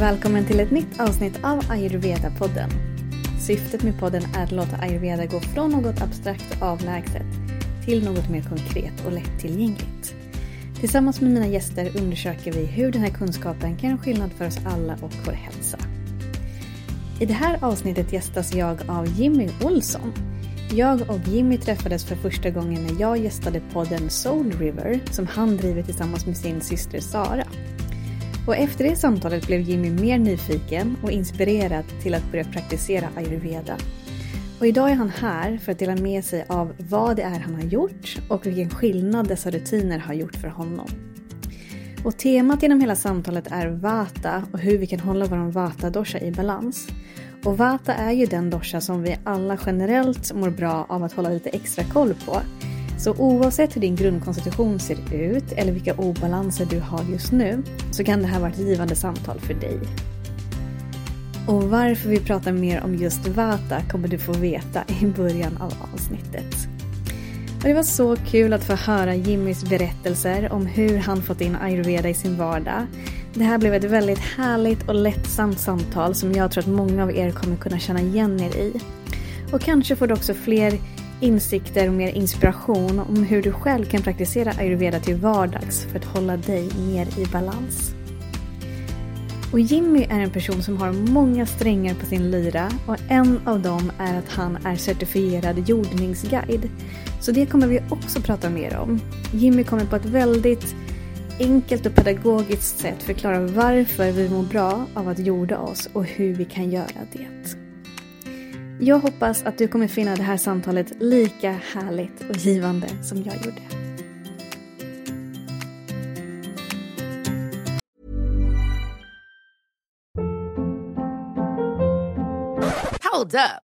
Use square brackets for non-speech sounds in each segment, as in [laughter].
Välkommen till ett nytt avsnitt av Ayurveda-podden. Syftet med podden är att låta ayurveda gå från något abstrakt och avlägset till något mer konkret och lättillgängligt. Tillsammans med mina gäster undersöker vi hur den här kunskapen kan göra skillnad för oss alla och vår hälsa. I det här avsnittet gästas jag av Jimmy Olsson. Jag och Jimmy träffades för första gången när jag gästade podden Soul River som han driver tillsammans med sin syster Sara. Och efter det samtalet blev Jimmy mer nyfiken och inspirerad till att börja praktisera ayurveda. Och idag är han här för att dela med sig av vad det är han har gjort och vilken skillnad dessa rutiner har gjort för honom. Och temat genom hela samtalet är Vata och hur vi kan hålla vår Vata-dosha i balans. Och Vata är ju den dosha som vi alla generellt mår bra av att hålla lite extra koll på. Så oavsett hur din grundkonstitution ser ut eller vilka obalanser du har just nu så kan det här vara ett givande samtal för dig. Och varför vi pratar mer om just Vata kommer du få veta i början av avsnittet. Och det var så kul att få höra Jimmys berättelser om hur han fått in ayurveda i sin vardag. Det här blev ett väldigt härligt och lättsamt samtal som jag tror att många av er kommer kunna känna igen er i. Och kanske får du också fler insikter och mer inspiration om hur du själv kan praktisera ayurveda till vardags för att hålla dig mer i balans. Och Jimmy är en person som har många strängar på sin lyra och en av dem är att han är certifierad jordningsguide. Så det kommer vi också prata mer om. Jimmy kommer på ett väldigt enkelt och pedagogiskt sätt förklara varför vi mår bra av att jorda oss och hur vi kan göra det. Jag hoppas att du kommer finna det här samtalet lika härligt och givande som jag gjorde. Hold up.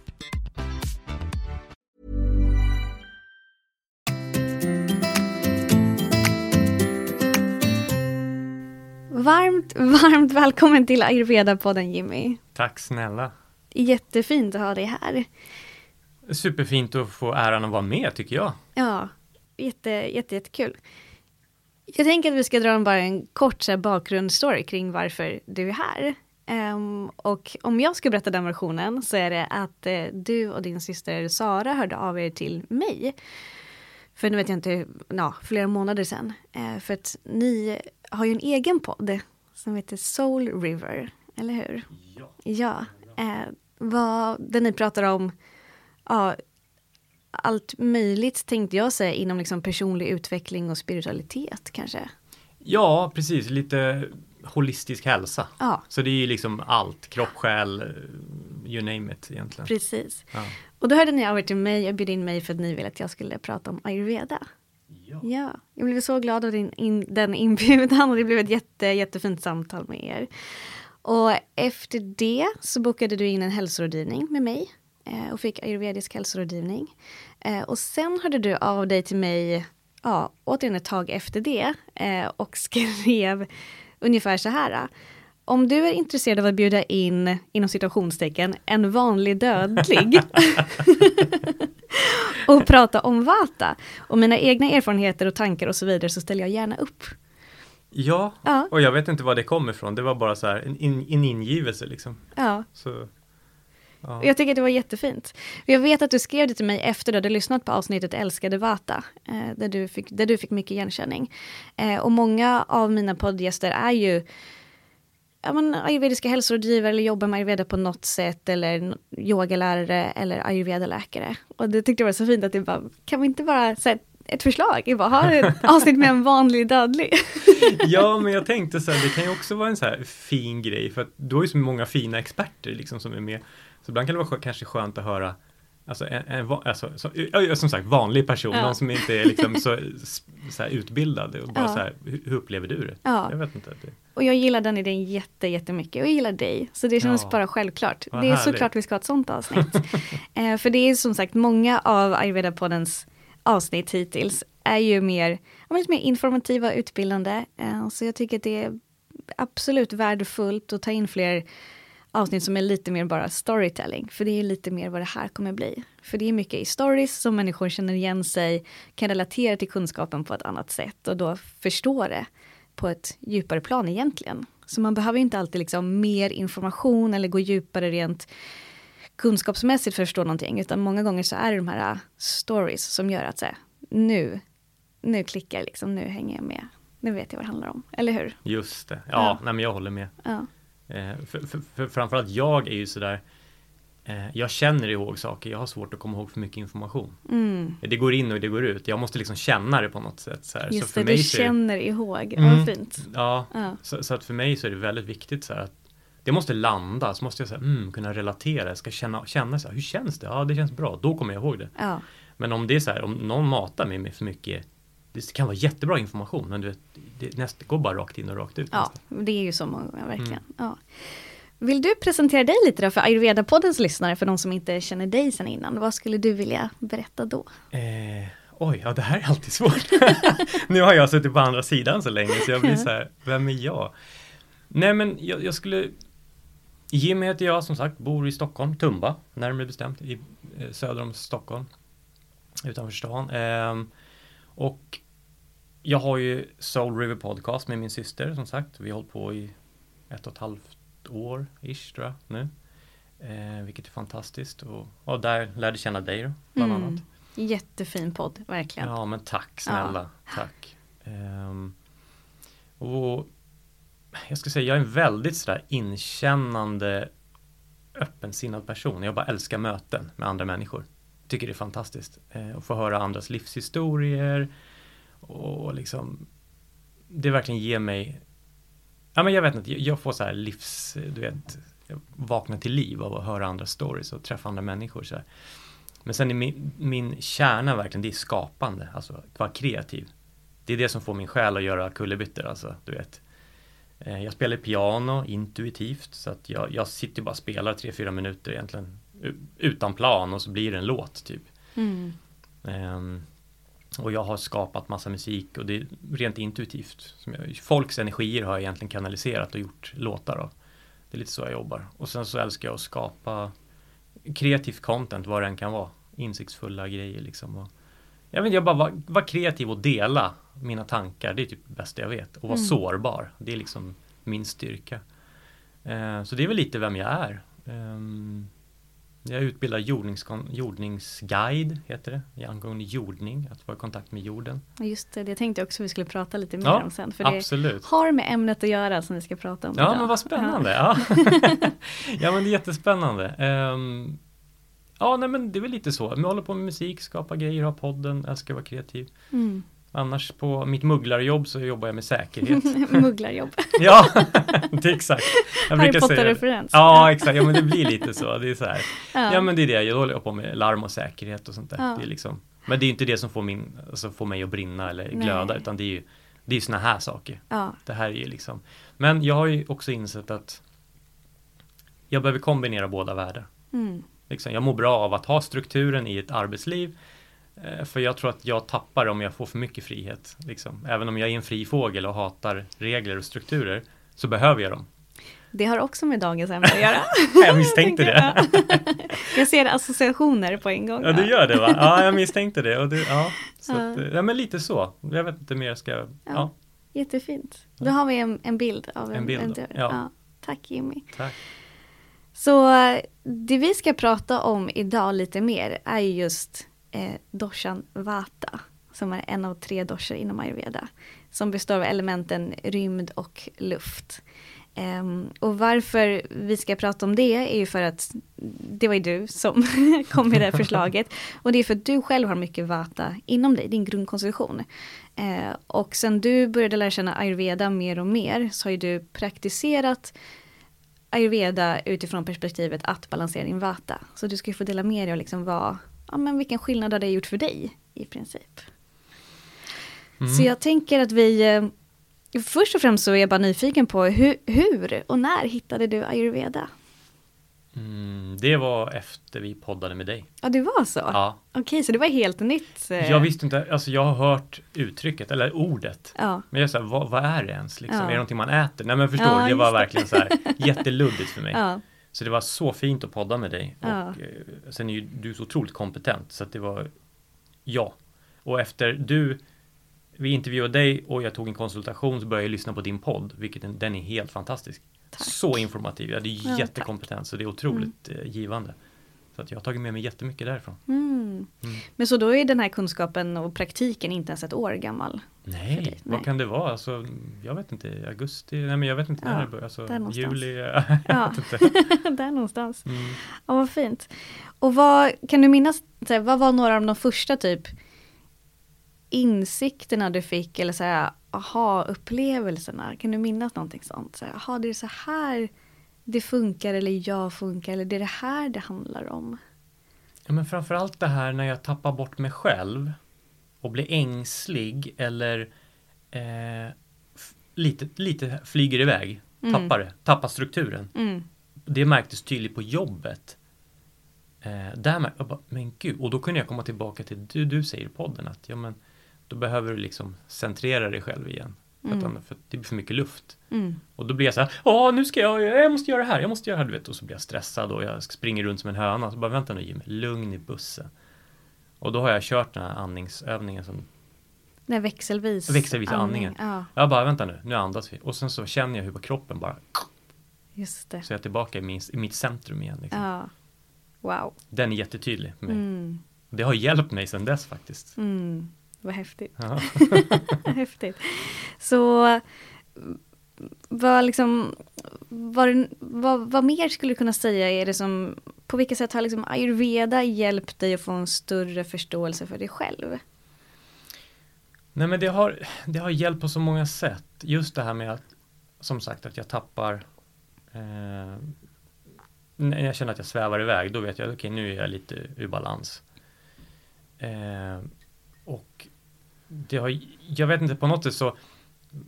Varmt, varmt välkommen till Ayurveda-podden Jimmy. Tack snälla. Jättefint att ha dig här. Superfint att få äran att vara med tycker jag. Ja, jätte, jätte, jättekul. Jag tänker att vi ska dra en, bara en kort så här, bakgrundsstory kring varför du är här. Um, och om jag ska berätta den versionen så är det att uh, du och din syster Sara hörde av er till mig. För nu vet jag inte, ja, flera månader sedan. Uh, för att ni har ju en egen podd som heter Soul River, eller hur? Ja. Ja. Uh, vad, där ni pratar om ja, allt möjligt tänkte jag säga inom liksom personlig utveckling och spiritualitet kanske. Ja, precis. Lite holistisk hälsa. Ja, Så det är ju liksom allt. Kropp, själ, you name it egentligen. precis. Ja. Och då hörde ni av er till mig och bjöd in mig för att ni ville att jag skulle prata om ayurveda. Ja. Ja, jag blev så glad av din, in, den inbjudan och det blev ett jätte, jättefint samtal med er. Och efter det så bokade du in en hälsorådgivning med mig eh, och fick ayurvedisk hälsorådgivning. Eh, och sen hörde du av dig till mig, ja, återigen ett tag efter det eh, och [laughs] skrev ungefär så här. Om du är intresserad av att bjuda in, inom situationstecken, en vanlig dödlig [laughs] [laughs] och prata om Vata och mina egna erfarenheter och tankar och så vidare så ställer jag gärna upp. ja, Ja. och jag vet inte var det kommer ifrån. Det var bara så här en, in, en ingivelse liksom. Ja, Så, ja. jag tycker att det var jättefint. Jag vet att du skrev det till mig efter du hade lyssnat på avsnittet Älskade Vata, eh, där, du fick, där du fick mycket igenkänning. Eh, och många av mina poddgäster är ju ja, men, ayurvediska hälsorådgivare eller jobbar med ayurveda på något sätt eller yogalärare eller ayurveda-läkare. Och det tyckte jag var så fint att det bara, kan vi inte bara säga ett förslag? Jag bara, ha ett [laughs] avsnitt med en vanlig dödlig. [laughs] ja, men jag tänkte så här, det kan ju också vara en så här fin grej för att du har ju så många fina experter liksom som är med. Så ibland kan det vara kanske skönt att höra Alltså, en, en, alltså som, som sagt vanlig person, Ja. någon som inte är liksom så, så utbildad och bara Ja. så här, hur, upplever du det? Ja. Jag vet inte. Det, Och jag gillar den idén jätte, jättemycket och jag gillar dig. Så det känns Ja. bara självklart. Vad det är härligt. såklart vi ska ha ett sånt avsnitt. [laughs] eh, för det är som sagt många av Ayurveda-poddens avsnitt hittills är ju mer, lite mer informativa utbildande. Eh, så jag tycker att det är absolut värdefullt att ta in fler avsnitt som är lite mer bara storytelling. För det är lite mer vad det här kommer bli. För det är mycket i stories som människor känner igen sig, kan relatera till kunskapen på ett annat sätt och då förstå det på ett djupare plan egentligen. Så man behöver inte alltid liksom mer information eller gå djupare rent kunskapsmässigt för att förstå någonting. Utan många gånger så är det de här uh, stories som gör att så här, nu, nu klickar jag liksom, nu hänger jag med. Nu vet jag vad det handlar om, eller hur? just det, ja, Ja. Nej, men jag håller med. Ja. Eh, för, för, för framförallt jag är ju sådär eh, Jag känner ihåg saker, jag har svårt att komma ihåg för mycket information. Mm. Det går in och det går ut, jag måste liksom känna det på något sätt. Så här. Just så för det, mig du så är det- känner ihåg. Mm. Vad fint. Ja, Ja. så, så att för mig så är det väldigt viktigt så här att det måste landa, så måste jag så här, mm, kunna relatera, jag ska känna, känna så här, hur känns det? Ja, det känns bra, då kommer jag ihåg det. Ja. Men om det är så här, om någon matar mig med för mycket, det kan vara jättebra information, men du vet, det, näst, går bara rakt in och rakt ut. ja, nästan. det är ju så många gånger verkligen. Mm. Ja. Vill du presentera dig lite då för Ayurveda-poddens lyssnare, för de som inte känner dig sedan innan? Vad skulle du vilja berätta då? Eh, oj, ja det här är alltid svårt. [laughs] nu har jag suttit på andra sidan så länge så jag blir så här, vem är jag? Nej men jag, jag skulle Jimmy heter jag som sagt, bor i Stockholm, Tumba, närmare bestämt, i eh, söder om Stockholm. Utanför stan. Ehm, och jag har ju Soul River Podcast med min syster som sagt. Vi har hållit på i ett och ett halvt år ish tror jag nu. Eh, vilket är fantastiskt. Och, och där lärde känna dig då, bland Mm. annat. Jättefin podd, verkligen. Ja men tack snälla, tack. Ehm, och jag ska säga, jag är en väldigt sådär inkännande öppensinnad person. Jag bara älskar möten med andra människor. Tycker det är fantastiskt. Eh, att få höra andras livshistorier och liksom det verkligen ger mig Ja men jag vet inte, jag får så här livs, du vet, jag vaknar till liv av att höra andra stories och träffa andra människor så här. Men sen är min, min kärna verkligen, det är skapande, alltså vara kreativ. Det är det som får min själ att göra kullerbyttor, alltså du vet. Eh, Jag spelar piano intuitivt så att jag, jag sitter bara och spelar tre fyra minuter egentligen utan plan och så blir det en låt typ. Mm. Ehm, och jag har skapat massa musik och det är rent intuitivt. Som jag, folks energier har jag egentligen kanaliserat och gjort låtar av. Det är lite så jag jobbar. Och sen så älskar jag att skapa kreativt content, vad det än kan vara. Insiktsfulla grejer liksom. Och jag vet jag bara vara var kreativ och dela mina tankar. Det är typ det bästa jag vet. Och vara Mm. sårbar. Det är liksom min styrka. Eh, så det är väl lite vem jag är. Ehm, jag utbildar jordningskon- jordningsguide, heter det, i angående jordning, att vara i kontakt med jorden. Just det, det tänkte jag också vi skulle prata lite mer Ja, om sen. För det Absolut. har med ämnet att göra som vi ska prata om Ja, idag. men vad spännande. Ja, ja [laughs] men det är jättespännande. Ehm, ja, nej men det är väl lite så. Jag håller på med musik, skapar grejer, har podden, älskar att vara kreativ. Mm. Annars på mitt mugglarjobb så jobbar jag med säkerhet. [laughs] Mugglarjobb. [laughs] ja, det är exakt. Jag Harry. Potter-referens. Ja, exakt. Ja, men det blir lite så. Det är så här. Ja. Ja men det är det, jag håller på med larm och säkerhet och sånt där. Ja. Det är liksom, men det är inte det som får, min, alltså får mig att brinna eller glöda Nej. utan det är ju det är såna här saker. Ja. Det här är ju liksom Men jag har ju också insett att Jag behöver kombinera båda världar. Mm. Liksom, jag mår bra av att ha strukturen i ett arbetsliv För jag tror att jag tappar om jag får för mycket frihet. Liksom. Även om jag är en fri fågel och hatar regler och strukturer Så behöver jag dem. Det har också med dagens ämne att göra. [laughs] Jag misstänkte det. Jag ser associationer på en gång. Ja du gör det va? Ja jag misstänkte det. Och det ja, så Ja. Att, eh, ja men lite så. Jag vet inte mer jag ska... Ja, Jättefint. Då har vi en, en bild av en, En bild, dörr. ja. Tack Jimmy. tack. Så eh, det vi ska prata om idag lite mer är ju just eh, doshan vata. Som är en av tre doshor inom ayurveda. Som består av elementen rymd och luft. Ehm, och varför vi ska prata om det är ju för att det var ju du som [laughs] kom med det här förslaget. [laughs] Och det är för att du själv har mycket vata inom dig, din grundkonstitution. Eh, och sen du började lära känna ayurveda mer och mer så har ju du praktiserat ayurveda utifrån perspektivet att balansera din vata. Så du ska få dela med dig och liksom vad, ja men vilken skillnad har det gjort för dig i princip. Mm. Så jag tänker att vi, eh, först och främst så är jag bara nyfiken på hur, hur och när hittade du ayurveda? Mm, det var efter vi poddade med dig. Ja, det var så? Ja. Okej, så det var helt nytt? Eh... Jag visste inte, alltså jag har hört uttrycket eller ordet. Ja. Men jag sa, vad, vad är det ens? Liksom? Ja. Är det någonting man äter? Nej men förstår ja, det var verkligen så här [laughs] jätteluddigt för mig. Ja. Så det var så fint att podda med dig. Och, eh, sen är ju du så otroligt kompetent så att det var ja. Och efter du vi intervjuade dig och jag tog en konsultation så började jag lyssna på din podd, vilket den är helt fantastisk. Tack. Så informativ, jag hade ja, jättekompetent så det är otroligt mm. Eh, givande. Så att jag har tagit med mig jättemycket därifrån. Mm. Mm. Men så då är den här kunskapen och praktiken inte ens ett år gammal? Nej, Nej. vad kan det vara? Alltså, jag vet inte, augusti, nej men jag vet inte ja, när det börjar. Alltså, där juli, [laughs] ja. [laughs] där någonstans. Mm. Ja, vad fint. Och vad, kan du minnas, vad var några av de första typ insikterna du fick eller så här aha-upplevelserna? Kan du minnas någonting sånt? Så här, aha, det är så här det funkar eller jag funkar eller det är det här det handlar om. Ja, men framförallt det här när jag tappar bort mig själv och blir ängslig eller eh, lite, lite flyger iväg, mm. tappar det, tappar strukturen. Mm. Det märktes tydligt på jobbet. Eh, där, jag bara, men gud, och då kunde jag komma tillbaka till det du, du säger i podden att ja, men, då behöver du liksom centrera dig själv igen. Mm. För, att, för det blir för mycket luft. Mm. Och då blir jag så här, Åh, nu ska jag, jag måste göra det här, jag måste göra det här, du vet. Och så blir jag stressad och jag springer runt som en höna. Så bara, vänta nu Jimmy, lugn i bussen. Och då har jag kört den här andningsövningen som Nej, växelvis. Växelvis andningen. Ja. Jag bara, vänta nu, nu andas vi. Och sen så känner jag hur kroppen bara Just det. Så jag är tillbaka i, min, i mitt centrum igen. Liksom. Ja. Wow. Den är jättetydlig för mig. Mm. Det har hjälpt mig sedan dess faktiskt. Mm. Vad häftigt. Ja. [laughs] häftigt. Så vad, liksom, vad, vad, vad mer skulle du kunna säga är det som, på vilket sätt har liksom ayurveda hjälpt dig att få en större förståelse för dig själv? Nej men det har, det har hjälpt på så många sätt. Just det här med att, som sagt, att jag tappar eh, när jag känner att jag svävar iväg, då vet jag, okej okay, nu är jag lite ur balans. Eh, och det har, jag vet inte, på något sätt så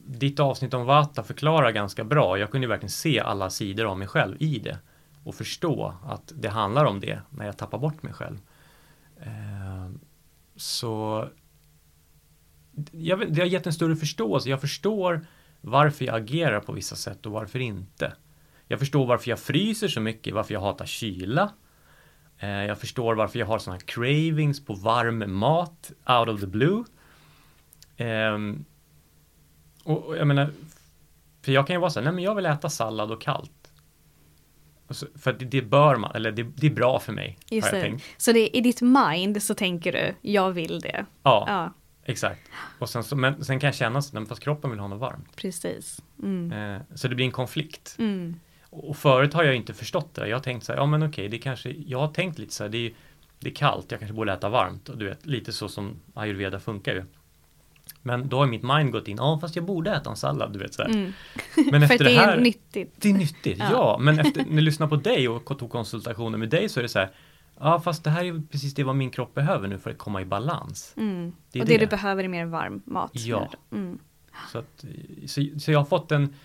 ditt avsnitt om Vata förklarar ganska bra. Jag kunde verkligen se alla sidor av mig själv i det och förstå att det handlar om det när jag tappar bort mig själv. Eh, så jag det har gett en större förståelse. Jag förstår varför jag agerar på vissa sätt och varför inte. Jag förstår varför jag fryser så mycket, varför jag hatar kyla. Eh, jag förstår varför jag har sådana cravings på varm mat out of the blue. Um, och, och, jag menar, för jag kan ju vara så här, nej men jag vill äta sallad och kallt. Och så, för det, det, bör man, eller det, det, är bra för mig. Just har jag tänkt. Så det, i ditt mind så tänker du, jag vill det. Ja, ja. exakt. Och sen, så, men sen kan jag känna, nej, fast kroppen vill ha något varmt. Precis. Mm. Eh, så det blir en konflikt. Mm. Och förut har jag inte förstått det. Jag har tänkt så här, ja men okej, det kanske, jag har tänkt lite så här, det är, det är kallt, jag kanske borde äta varmt. Och du vet, lite så som ayurveda funkar ju. Men då har mitt mind gått in, ja fast jag borde äta en sallad, du vet så mm. Men [laughs] efter För det, här, är nyttigt. Det är nyttigt, ja. ja. Men efter, [laughs] när jag lyssnar på dig och tog konsultationer med dig så är det så här, ja fast det här är precis det vad min kropp behöver nu för att komma i balans. Mm. Det och det, det, du behöver är mer varm mat. Ja. Mm. Så, att, så, så jag har fått en,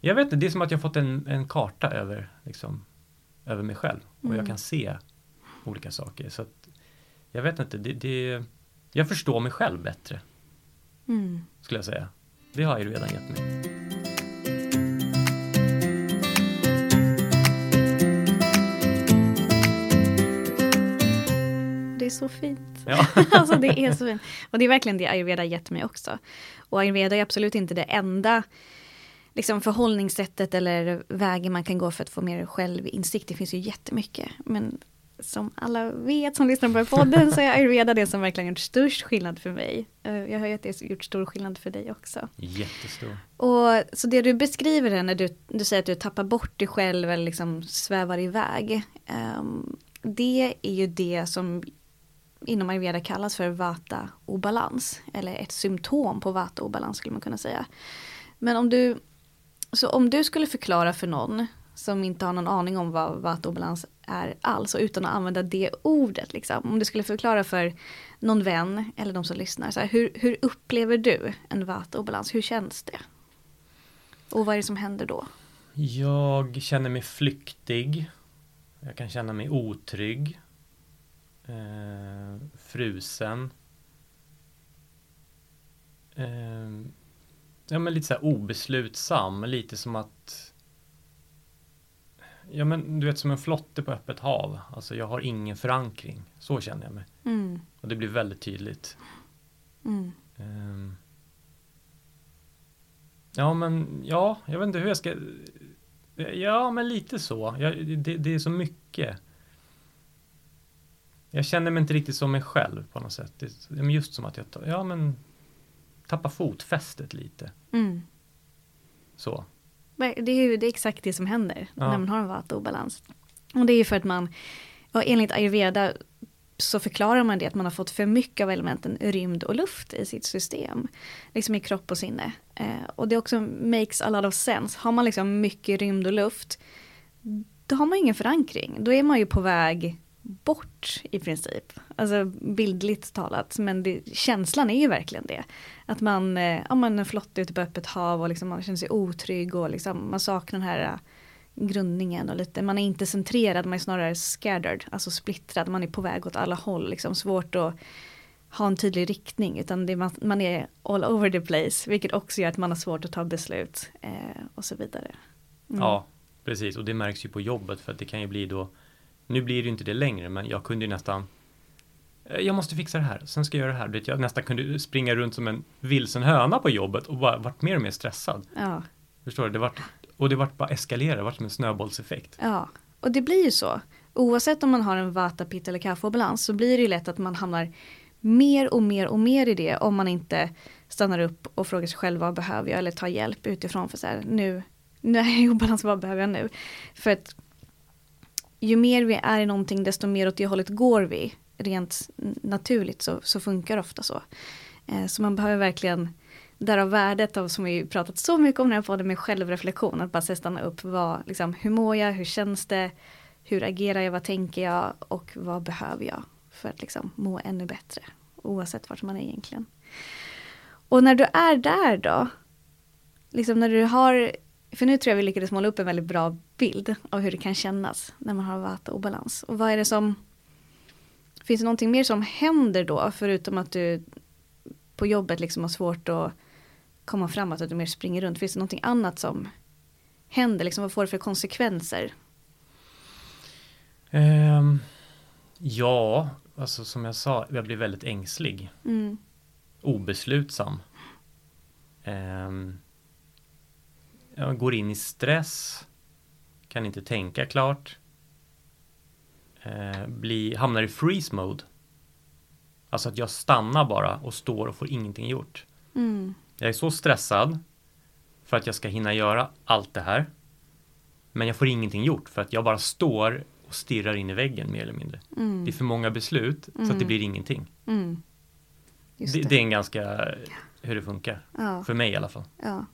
jag vet inte, det är som att jag har fått en, en karta över, liksom, över mig själv. Och jag mm. kan se olika saker. Så att, jag vet inte, det, det, jag förstår mig själv bättre. Mm. Skulle jag säga. Det har ju redan gett mig. Det är så fint. Ja. [laughs] alltså det är så fint. Och det är verkligen det ayurveda gett mig också. Och ayurveda är absolut inte det enda liksom förhållningssättet eller vägen man kan gå för att få mer självinsikt. Det finns ju jättemycket. Men som alla vet som lyssnar på podden så är ayurveda det som verkligen gjort störst skillnad för mig. Eh, jag hör ju att det har gjort stor skillnad för dig också. Jättestor. Och så det du beskriver är när du, du säger att du tappar bort dig själv eller liksom svävar iväg. Um, det är ju det som inom ayurveda kallas för vata-obalans. Eller ett symptom på vata-obalans skulle man kunna säga. Men om du, så om du skulle förklara för någon som inte har någon aning om vad vattobalans är alls och utan att använda det ordet. Liksom. Om du skulle förklara för någon vän eller de som lyssnar, så här, hur, hur upplever du en vattenobalans? Hur känns det? Och vad är det som händer då? Jag känner mig flyktig. Jag kan känna mig otrygg. Eh, frusen. Eh, ja men lite så här obeslutsam, lite som att Ja men du vet som en flotte på öppet hav. Alltså jag har ingen förankring. Så känner jag mig. Mm. Och det blir väldigt tydligt. Mm. Um, ja men ja, jag vet inte hur jag ska Ja men lite så. Jag, det, det, är så mycket. Jag känner mig inte riktigt som mig själv på något sätt. Det, just som att jag ja, men, tappar fotfästet lite. Mm. Så. Det är ju det är exakt det som händer Ja. när man har en vata-obalans. Och det är ju för att man, ja, enligt ayurveda så förklarar man det att man har fått för mycket av elementen rymd och luft i sitt system. Liksom i kropp och sinne. Eh, och det också makes a lot of sense. Har man liksom mycket rymd och luft, då har man ingen förankring. Då är man ju på väg bort i princip. Alltså bildligt talat, men det, känslan är ju verkligen det. Att man, eh, ja, man är flott ute på öppet hav och liksom man känner sig otrygg och liksom man saknar den här eh, grundningen och lite, man är inte centrerad, man är snarare scattered, alltså splittrad, man är på väg åt alla håll, liksom svårt att ha en tydlig riktning, utan det, man, man är all over the place, vilket också gör att man har svårt att ta beslut eh, och så vidare. Mm. Ja, precis. Och det märks ju på jobbet för att det kan ju bli då nu blir det ju inte det längre, men jag kunde ju nästan "Eh, jag måste fixa det här, sen ska jag göra det här. Vet, Jag nästan kunde springa runt som en vilsen höna på jobbet och bara varit mer och mer stressad. Ja. Förstår du? Det vart, och det vart bara eskalera, det vart som en snöbollseffekt. Ja, och det blir ju så. Oavsett om man har en vata, pitta eller kaffebalans så blir det ju lätt att man hamnar mer och mer och mer i det om man inte stannar upp och frågar sig själv vad behöver jag eller tar hjälp utifrån för så här nu, nu är jag i obalans, vad behöver jag nu? För att ju mer vi är i någonting desto mer åt det hållet går vi. Rent naturligt så, så funkar det ofta så. Eh, så man behöver verkligen Därav värdet av, som vi pratat så mycket om den här podden med självreflektion. Att bara stanna upp, vad, liksom, hur mår jag, hur känns det, hur agerar jag, vad tänker jag och vad behöver jag för att liksom må ännu bättre. Oavsett vart man är egentligen. Och när du är där då, liksom när du har, för nu tror jag vi lyckades måla upp en väldigt bra bild av hur det kan kännas när man har vata obalans. Och vad är det som, finns det någonting mer som händer då, förutom att du på jobbet liksom har svårt att komma framåt, att du mer springer runt. Finns det någonting annat som händer? Liksom, vad får det för konsekvenser? Ehm, ja, alltså som jag sa, jag blir väldigt ängslig. Mm. Obeslutsam. Ehm, jag går in i stress. Kan inte tänka klart. Eh, bli, hamnar i freeze mode. Alltså att jag stannar bara och står och får ingenting gjort. Mm. Jag är så stressad för att jag ska hinna göra allt det här. Men jag får ingenting gjort för att jag bara står och stirrar in i väggen mer eller mindre. Mm. Det är för många beslut så att det Mm. blir ingenting. Mm. Det, det. det är en ganska hur det funkar. Ja, För mig i alla fall. ja.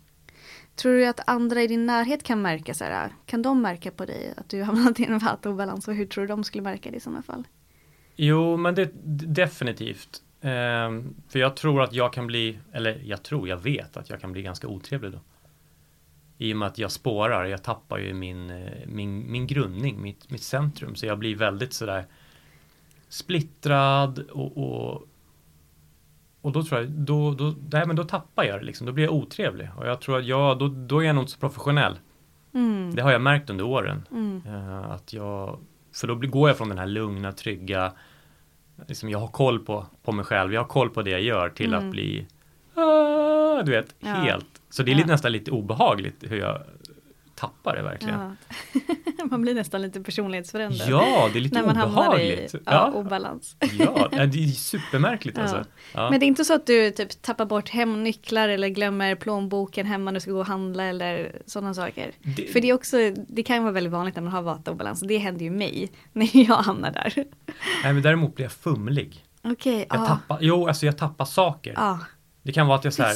Tror du att andra i din närhet kan märka så här, äh, kan de märka på dig att du har hamnat i en vatobalans? och hur tror du de skulle märka det i sådana fall? Jo, men det definitivt. Ehm, för jag tror att jag kan bli, eller jag tror, jag vet att jag kan bli ganska otrevlig då. I och med att jag spårar, jag tappar ju min, eh, min, min grundning, mitt, mitt centrum. Så jag blir väldigt sådär splittrad och, och, och då tror jag, då, då, nej, men då tappar jag det liksom. Då blir jag otrevlig. Och jag tror att jag, då, då är jag nog inte så professionell. Mm. Det har jag märkt under åren. Mm. Eh, att jag, för då går jag från den här lugna, trygga, liksom jag har koll på, på mig själv, jag har koll på det jag gör till Mm. att bli, ah, du vet, Ja. helt. Så det är Ja. lite, nästan lite obehagligt hur jag tappar det verkligen. Ja. [laughs] man blir nästan lite personlighetsförändrad. Ja, det är lite när man hamnar i obehagligt. ja, Ja, obalans. ja, det är [laughs] supermärkligt alltså. Men det är inte så att du typ tappar bort hemnycklar eller glömmer plånboken hemma när du ska gå och handla eller sådana saker. Det- För det är också, det kan vara väldigt vanligt när man har vata-obalans. Det händer ju mig [laughs] när jag hamnar där. Nej, men däremot blir jag fumlig. Okej, Jag ja. tappar, jo, alltså jag tappar saker. Ja, Det kan vara att jag så här,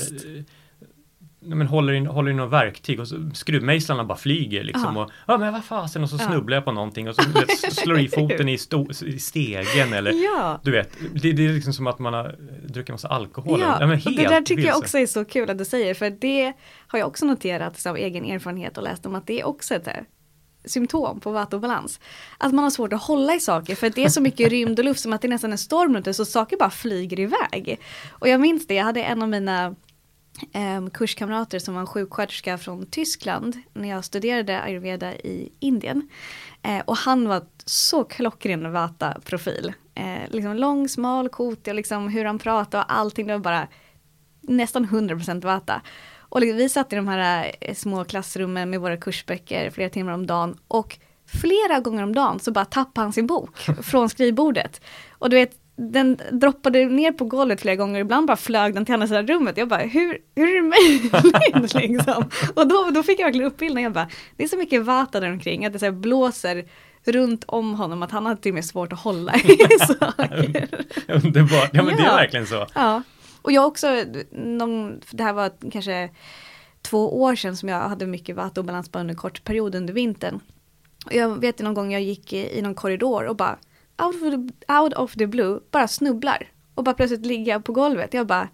men håller i, håller i något verktyg och så skruvmejslarna bara flyger liksom. Ja. Och, ja men vad fasen och så Ja. snubblar jag på någonting och så vet, slår i [laughs] foten i, sto, i stegen eller Ja. du vet, det, det är liksom som att man har druckit massa alkohol. Ja, men och det där helt tycker jag vilse. också är så kul att du säger, för det har jag också noterat av egen erfarenhet och läst om att det är också ett eh, symptom på vattobalans. Att man har svårt att hålla i saker för det är så mycket rymd och luft som att det är nästan en storm runt det så saker bara flyger iväg. Och jag minns det, jag hade en av mina em, kurskamrater som var en sjuksköterska från Tyskland när jag studerade ayurveda i Indien. Eh, och han var så klockren vata-profil. Eh, liksom lång, smal, kotig och liksom hur han pratade och allting. Det var bara nästan 100% vata. Och liksom, vi satt i de här eh, små klassrummen med våra kursböcker flera timmar om dagen. Och flera gånger om dagen så bara tappade han sin bok [laughs] från skrivbordet. Och du vet, den droppade ner på golvet flera gånger, ibland bara flög den till andra sidan rummet. Jag bara, hur, hur är det möjligt [laughs] liksom? Och då, då fick jag verkligen uppbilden, jag bara, det är så mycket vata där omkring, att det så blåser runt om honom, att han hade till och med svårt att hålla i [laughs] saker. Underbart, ja men det är Ja. verkligen så. Ja, och jag också, någon, det här var kanske två år sedan som jag hade mycket vatten och balans bara under en kort period under vintern. Och jag vet någon gång jag gick i, i någon korridor och bara out of, the, out of the blue, bara snubblar. Och bara plötsligt ligga på golvet. Jag bara,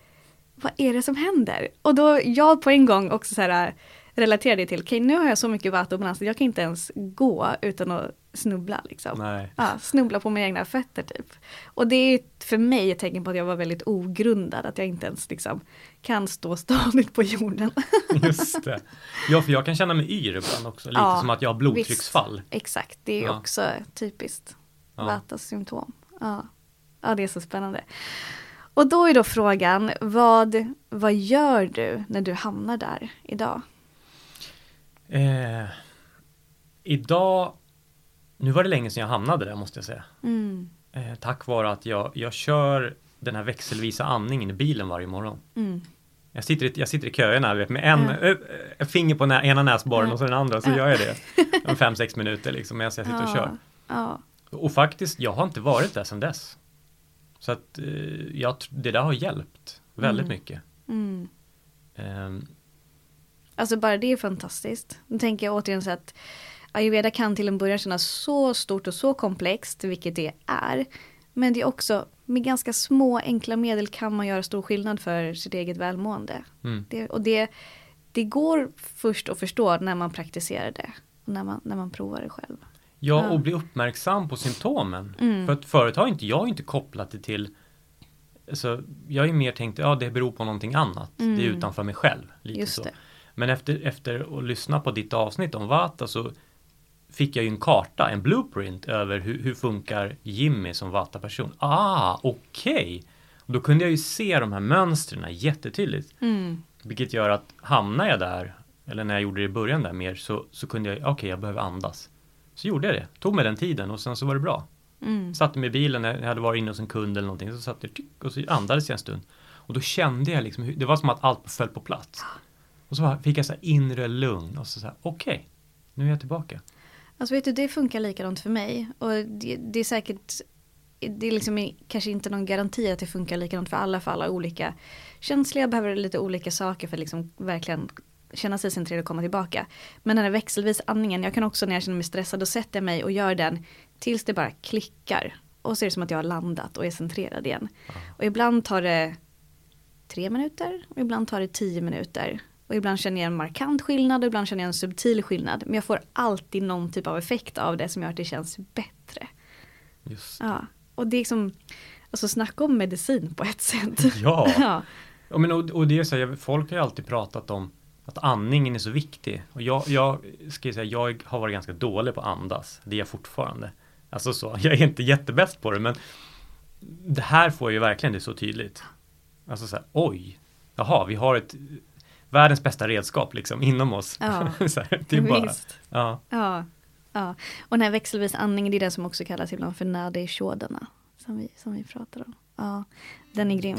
vad är det som händer? Och då jag på en gång också så här relaterade till, okej nu har jag så mycket vatten och balans att jag kan inte ens gå utan att snubbla liksom. Ja, snubbla på mina egna fötter typ. Och det är för mig ett tecken på att jag var väldigt ogrundad, att jag inte ens liksom kan stå stadigt på jorden. [laughs] Just det. Ja, för jag kan känna mig yr ibland också, lite Ja, som att jag har blodtrycksfall. Visst, exakt, det är Ja. också typiskt Ja. Vatas symptom. Ja. ja, det är så spännande. Och då är då frågan, vad, vad gör du när du hamnar där idag? Eh, idag, nu var det länge sedan jag hamnade där måste jag säga. Mm, Eh, tack vare att jag, jag kör den här växelvisa andningen i bilen varje morgon. mm, Jag sitter i, jag sitter i köerna vet, med en, Ja. eh, eh, finger på nä, ena näsborren Ja. och så den andra så Ja. gör jag det. Om fem, sex minuter liksom medan jag sitter och kör. Ja, Och faktiskt, jag har inte varit där sedan dess. Så att eh, jag, det där har hjälpt väldigt Mm. mycket. mm. Ehm, Alltså bara det är fantastiskt. Nu tänker jag återigen så att ayurveda kan till en början kännas så stort och så komplext, vilket det är. Men det är också, med ganska små enkla medel kan man göra stor skillnad för sitt eget välmående. mm. Det, och det, det går först att förstå när man praktiserar det. Och när man, när man provar det själv. Ja, och bli uppmärksam på symptomen. Mm. För att förut har inte jag inte kopplat det till så jag ju mer tänkt, ja det beror på någonting annat. Det är Mm. utanför mig själv. Lite Just så. det. Men efter, efter att lyssna på ditt avsnitt om Vata så fick jag ju en karta, en blueprint över hur, hur funkar Jimmy som Vata-person. Ah, okej! Och Då kunde jag ju se de här mönstren jättetydligt. Mm. Vilket gör att hamnar jag där, eller när jag gjorde det i början där mer, så, så kunde jag, okej jag behöver andas. Så gjorde jag det, tog mig den tiden och sen så var det bra. Mm. Satte mig i bilen när jag hade varit inne hos en kund eller någonting, så satt jag tyck, och så andades jag en stund. Och då kände jag liksom, det var som att allt föll på plats. Och så fick jag så inre lugn och så, så här, okej, nu är jag tillbaka. Alltså vet du, det funkar likadant för mig. Och det, det är säkert, det är liksom kanske inte någon garanti att det funkar likadant för alla, för alla olika känsliga, behöver lite olika saker för att liksom verkligen känna sig centrerad och komma tillbaka. Men den här växelvis andningen, jag kan också när jag känner mig stressad, då sätter jag mig och gör den tills det bara klickar. Och så är det som att jag har landat och är centrerad igen. Och ibland tar det tre minuter och ibland tar det tio minuter. Och ibland känner jag en markant skillnad och ibland känner jag en subtil skillnad. Men jag får alltid någon typ av effekt av det som gör att det känns bättre. Just. Ja. Och det är liksom, alltså snacka om medicin på ett sätt. Ja, [laughs] ja. Ja, men och, och det är så här, folk har ju alltid pratat om att andningen är så viktig. Och jag, jag ska säga, jag har varit ganska dålig på att andas. Det är jag fortfarande. Alltså så, [laughs] jag är inte jättebäst på det, men det här får ju verkligen det så tydligt. Alltså så här, oj, jaha, vi har ett världens bästa redskap liksom inom oss. Ja, [laughs] så här, det är bara, Visst. ja, Ja. ja. Och den här växelvis andningen, det är den som också kallas ibland för nadi shodana. Som vi, som vi pratar om. Ja, den är grym.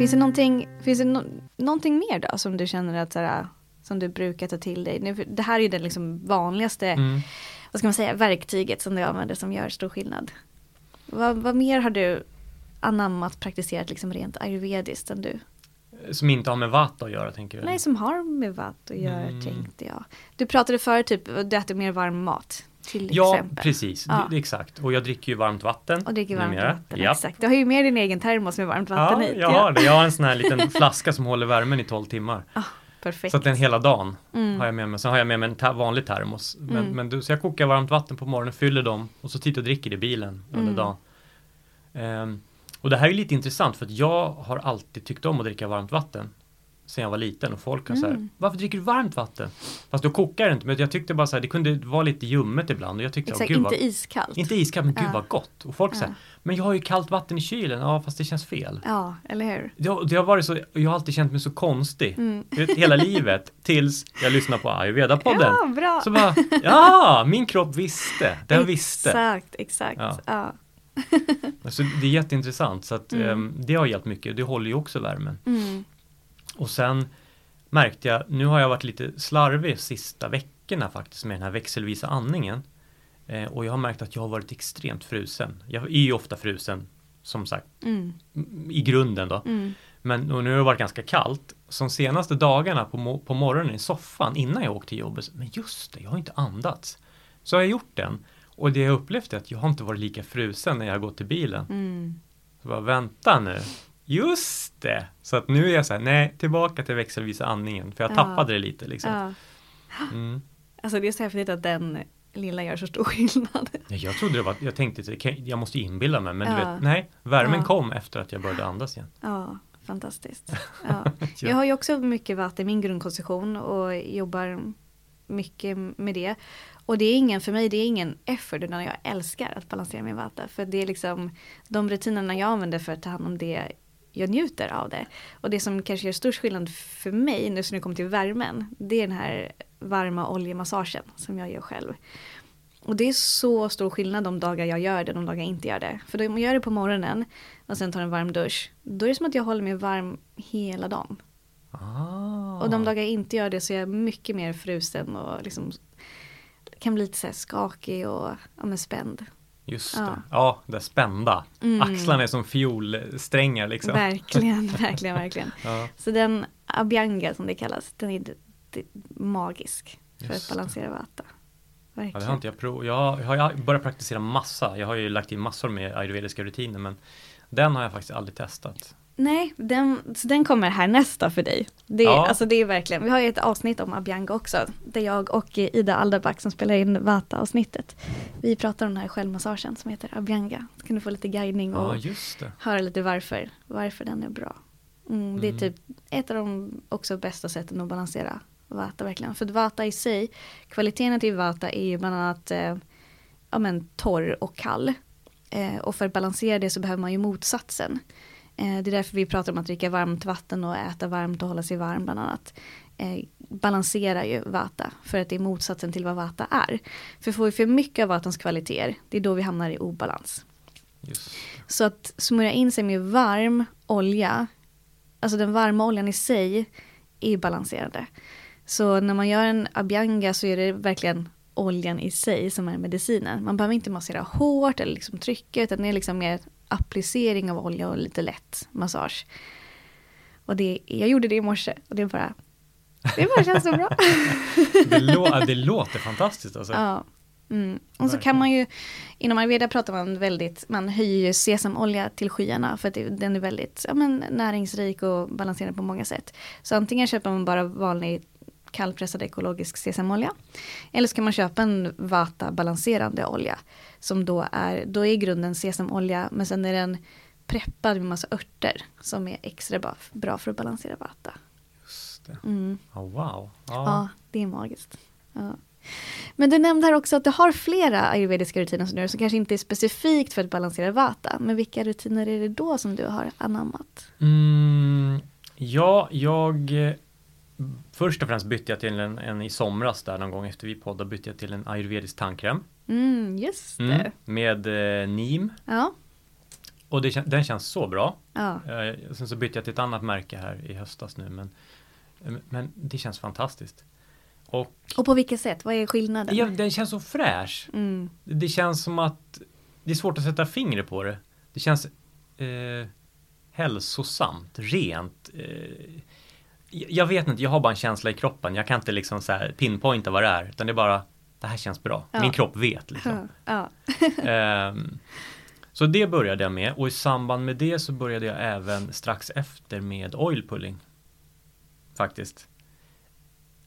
Finns det någonting, finns det no, någonting mer då som du känner att såhär, som du brukar ta till dig? Nu, Det här är ju det liksom vanligaste, Mm. vad ska man säga, verktyget som du använder som gör stor skillnad. Vad, vad mer har du anammat, praktiserat liksom rent ayurvediskt som du, Som inte har med vata att göra tänker du? nej som har med vatt att göra Mm. tänkte jag. Du pratade förut typ, du äter mer varm mat till Ja, exempel. precis. Ja. Det, exakt. Och jag dricker ju varmt vatten. Och dricker varmt numera. vatten, Japp. exakt. Du har ju med din egen termos med varmt vatten Ja, i. jag har det. Jag har en sån här liten [laughs] flaska som håller värmen i 12 timmar. Perfekt. Så att den hela dagen Mm. har jag med mig. Sen har jag med mig en ta- vanlig termos. Men, men du, så jag kokar varmt vatten på morgonen, fyller dem och så tittar och dricker i bilen under Mm. dagen. Ehm, och det här är lite intressant för att jag har alltid tyckt om att dricka varmt vatten. Sen jag var liten och folk så här, Mm. varför dricker du varmt vatten? Fast då kokar det inte, men jag tyckte bara så här, det kunde vara lite ljummet ibland och jag tyckte, Exakt, gud, inte vad, iskallt. inte iskallt, men gud Ja. vad gott. Och folk säger, men jag har ju kallt vatten i kylen, ja fast det känns fel. Ja, eller hur? Det det har varit så, jag har alltid känt mig så konstig. Mm. Vet, hela livet [laughs] tills jag lyssnade på ayurveda-podden. Ja, bra. Så bara, ja, min kropp visste, den visste. Exakt, exakt. Ja. Ja. [laughs] Alltså, det är jätteintressant så att ehm, det har hjälpt mycket. Det håller ju också värmen. Mm. Och sen märkte jag, nu har jag varit lite slarvig sista veckorna faktiskt med den här växelvisa andningen. Eh, och jag har märkt att jag har varit extremt frusen. Jag är ju ofta frusen, som sagt, Mm. i grunden då. Mm. Men nu har det varit ganska kallt. Som senaste dagarna på, på morgonen i soffan innan jag åkte till jobbet. Men just det, jag har inte andats. Så har jag gjort den. Och det jag upplevt är att jag har inte varit lika frusen när jag har gått till bilen. Mm. Så bara, vänta nu. Just det! Så att nu är jag så här, nej, tillbaka till växelvisa andningen. För jag Ja. tappade det lite liksom. Ja. Mm. Alltså det är så häftigt att den lilla gör så stor skillnad. Ja, Jag trodde det var, jag tänkte jag- måste inbilla mig. Men du Ja. vet, nej, värmen Ja. kom efter att jag började andas igen. Ja, fantastiskt. [laughs] Ja. Jag har ju också mycket vatten i min grundkonstitution och jobbar mycket med det. Och det är ingen, för mig, det är ingen effort utan jag älskar att balansera min vata. För det är liksom de rutinerna jag använder för att ta hand om det jag njuter av det. Och det som kanske gör störst skillnad för mig nu när det kommer till värmen, det är den här varma oljemassagen som jag gör själv. Och det är så stor skillnad de dagar jag gör det, de dagar jag inte gör det. För om jag gör det på morgonen och sen tar en varm dusch, då är det som att jag håller mig varm hela dagen. Ah. Och de dagar jag inte gör det så är jag mycket mer frusen och liksom kan bli lite så skakig och ja, spänd. Just Ja. det. Ja, det spända. Mm. Axlarna är som fiolsträngar liksom. Verkligen, [laughs] verkligen, verkligen. Ja. Så den Abhyanga som det kallas, den är magisk för Just att det. balansera vata. Ja, det har inte jag provat. Jag har, jag har börjat praktisera massa. Jag har ju lagt in massor med ayurvediska rutiner men den har jag faktiskt aldrig testat. Nej, den, så den kommer här nästa för dig. Det, Ja. alltså det är verkligen, vi har ju ett avsnitt om Abhyanga också. Där jag och Ida Alderback som spelar in Vata-avsnittet. Vi pratar om den här självmassagen som heter Abhyanga. Så kan du få lite guidning och Ja, höra lite varför, varför den är bra. Mm, det är Mm. typ ett av de också bästa sätten att balansera Vata verkligen. För Vata i sig, kvaliteterna till Vata är ju bland annat eh, ja, men, torr och kall. Eh, och för att balansera det så behöver man ju motsatsen. Eh, det är därför vi pratar om att dricka varmt vatten och äta varmt och hålla sig varm bland annat. Eh, balanserar ju Vata för att det är motsatsen till vad Vata är. För får vi för mycket av Vatans kvaliteter, det är då vi hamnar i obalans. Just. Så att smörja in sig med varm olja, alltså den varma oljan i sig, är balanserande. Så när man gör en abhyanga så är det verkligen oljan i sig som är medicinen. Man behöver inte massera hårt eller liksom trycka utan det är liksom mer applicering av olja och lite lätt massage. Och det, jag gjorde det i morse och det bara, det bara känns så bra. [laughs] Det, lå- det låter fantastiskt alltså. Ja. Mm. Och så kan man ju, inom ayurveda pratar man väldigt, man höjer ju sesamolja till skyarna för att den är väldigt ja, men, näringsrik och balanserad på många sätt. Så antingen köper man bara vanlig kallpressad ekologisk sesamolja. Eller så kan man köpa en vata balanserande olja. Som då är, då är grunden sesamolja men sen är den preppad med massa örter som är extra bra, för att balansera vata. Just det. Mm. Ja, wow. Ja, Ja. det är magiskt. Ja. Men du nämnde här också att du har flera ayurvediska rutiner som du gör som kanske inte är specifikt för att balansera vata. Men vilka rutiner är det då som du har anammat? Mm, ja, jag Först och främst bytte jag till en, en i somras där någon gång efter vi poddade bytte jag till en ayurvedisk tandkräm. Mm, just det. Mm, med eh, NIM. Ja, Och det, den känns så bra. ja. Eh, sen så bytte jag till ett annat märke här i höstas nu men Men det känns fantastiskt. Och Och på vilket sätt? Vad är skillnaden? ja, den känns så fräsch. Mm. Det känns som att det är svårt att sätta fingret på det. Det känns eh, hälsosamt, rent. Eh, jag vet inte, jag har bara en känsla i kroppen. Jag kan inte liksom så pinpointa vad det är. Utan det är bara, det här känns bra. Ja. Min kropp vet liksom. Ja. [laughs] Ehm, så det började jag med och i samband med det så började jag även strax efter med oil pulling. Faktiskt.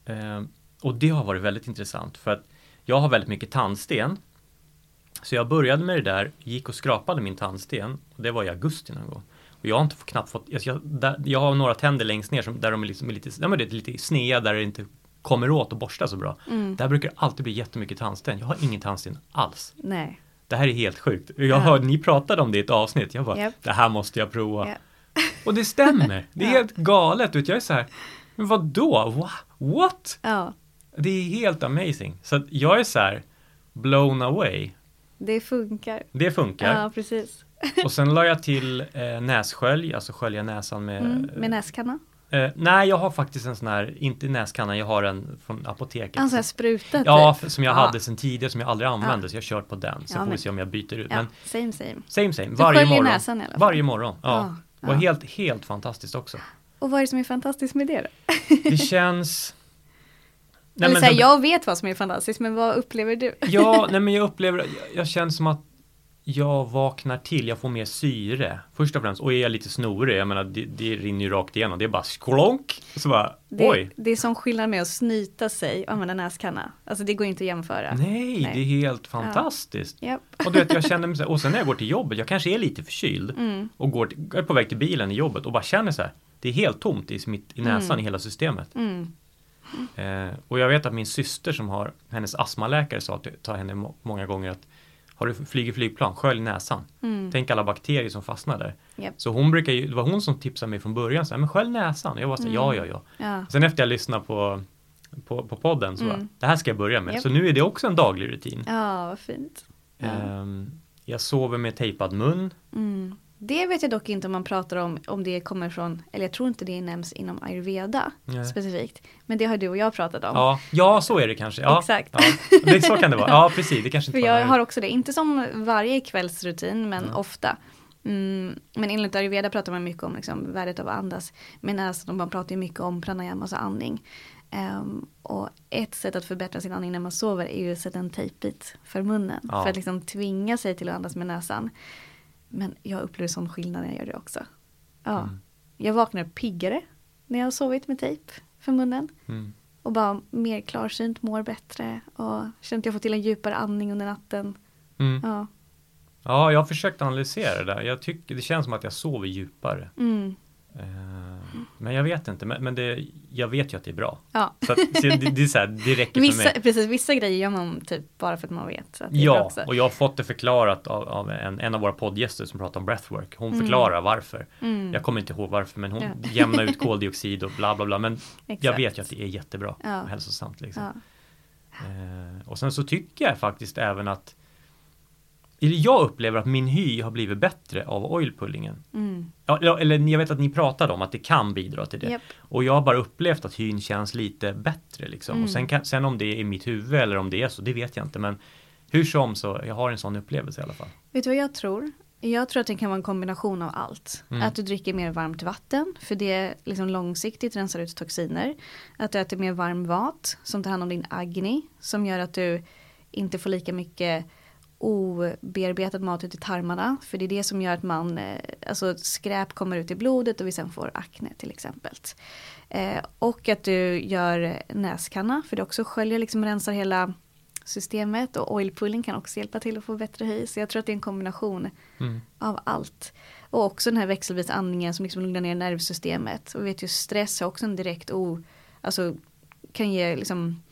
Ehm, och det har varit väldigt intressant för att jag har väldigt mycket tandsten. Så jag började med det där, gick och skrapade min tandsten och det var i augusti någon gång. Och jag har inte knappt fått, alltså jag, där, jag har några tänder längst ner som, där de är, liksom lite, ja, men det är lite snea där det inte kommer åt och borsta så bra. Där brukar det alltid bli jättemycket tandsten. Jag har ingen tandsten alls. Nej. Det här är helt sjukt. Jag Ja. hörde, ni pratade om det i ett avsnitt. Jag bara, Japp. det här måste jag prova. Ja. Och det stämmer. [laughs] Det är Ja. helt galet. Jag är så här, men vadå? Wha? What? Ja, Det är helt amazing. Så att jag är så här, blown away. det funkar. Det funkar. Ja, precis. Och sen la jag till eh, nässkölj, alltså skölja näsan med... Mm, med näskanna. eh, nej, jag har faktiskt en sån här, inte näskanna, jag har en från apoteket. En spruta ja, typ. som jag Ja. hade sedan tidigare, som jag aldrig använde, så jag har kört på den. Så Ja, får vi se om jag byter ut. Ja, Men same same. Same same, Du varje morgon. näsan i alla fall. Varje morgon, ja. Ja, var ja. helt, helt fantastiskt också. Och vad är det som är fantastiskt med det då? [laughs] Det känns... Eller men så här, jag vet vad som är fantastiskt, men vad upplever du? Ja, [laughs] nej men jag upplever, jag, jag känner som att jag vaknar till, jag får mer syre. Först och främst, och är jag lite snorig, jag menar det, det rinner ju rakt igenom, det är bara sklonk. Så bara, Det, oj. det är som skillnad med att snyta sig och använda näskanna. Alltså det går inte att jämföra. Nej, Nej. det är helt fantastiskt. Japp. Och du vet, jag känner mig så här, [laughs] och sen när jag går till jobbet, jag kanske är lite förkyld Mm. och går till, är på väg till bilen i jobbet och bara känner så här, det är helt tomt i, mitt, i näsan i hela systemet. Mm. Eh, och jag vet att min syster som har, hennes astmaläkare sa till, ta henne må, många gånger att har du flyger flygplan, skölj näsan. Tänk alla bakterier som fastnar där. Mm. Japp. Så hon brukar ju, det var hon som tipsade mig från början, så här, men skölj näsan. Jag var så här, ja, ja, ja. Ja. Sen efter jag lyssnade på, på, på podden så bara, det här ska jag börja med. Mm. Japp. Så nu är det också en daglig rutin. ja, vad fint. Ja. Ehm, jag sover med tejpad mun. Mm. Det vet jag dock inte om man pratar om, om det kommer från, eller jag tror inte det nämns inom ayurveda Nej. specifikt. Men det har du och jag pratat om. Ja, ja så är det kanske. Ja, Exakt. Ja, det, så kan det vara. Ja, precis. Det kanske För jag har också det, inte som varje kvällsrutin men ofta. Mm, men enligt ayurveda pratar man mycket om liksom, värdet av att andas näsan och man pratar mycket om pranayama, alltså andning. Ehm, och ett sätt att förbättra sin andning när man sover är ju att sätta en tejpbit för munnen. Ja. För att liksom tvinga sig till att andas med näsan. Men jag upplever sån skillnad när jag gör det också. Ja. Mm. Jag vaknar piggare när jag har sovit med tejp för munnen. Mm. Och bara mer klarsynt, mår bättre. Och känner att jag får till en djupare andning under natten. Mm. Ja. Ja, jag har försökt analysera det där. Jag tycker det känns som att jag sover djupare. Mm. Eh, Men jag vet inte, men, men det, jag vet ju att det är bra. Ja. Så, att, så det, det, är så här, det räcker för Vissa, mig. precis, vissa grejer gör man typ bara för att man vet. Att det är bra Ja, och jag har fått det förklarat av, av en, en av våra poddgäster som pratar om breathwork. Hon förklarar varför. Jag kommer inte ihåg varför, men hon Mm. Ja. [laughs] jämnar ut koldioxid och bla bla bla. Men jag vet ju att det är jättebra Ja. och hälsosamt. Liksom. Ja. Eh, och sen så tycker jag faktiskt även att jag upplever att min hy har blivit bättre av oilpullingen. Mm. Ja, eller jag vet att ni pratade om att det kan bidra till det. Japp. Och jag har bara upplevt att hyn känns lite bättre liksom. Och sen, kan, sen om det är i mitt huvud eller om det är så, det vet jag inte. Men hur som så, jag har en sån upplevelse i alla fall. Vet du vad jag tror? Jag tror att det kan vara en kombination av allt. Mm. Att du dricker mer varmt vatten, för det liksom långsiktigt rensar ut toxiner. Att du äter mer varm vat, som tar hand om din agni, som gör att du inte får lika mycket obearbetad mat ut i tarmarna. För det är det som gör att man, eh, alltså skräp kommer ut i blodet och vi sen får akne till exempel. Eh, och att du gör näskanna, för det också sköljer, liksom rensar hela systemet. Och oil pulling kan också hjälpa till att få bättre hy. Så jag tror att det är en kombination Mm. av allt. Och också den här växelvis andningen som liksom lugnar ner nervsystemet. Och vi vet ju stress har också en direkt o, alltså kan ge liksom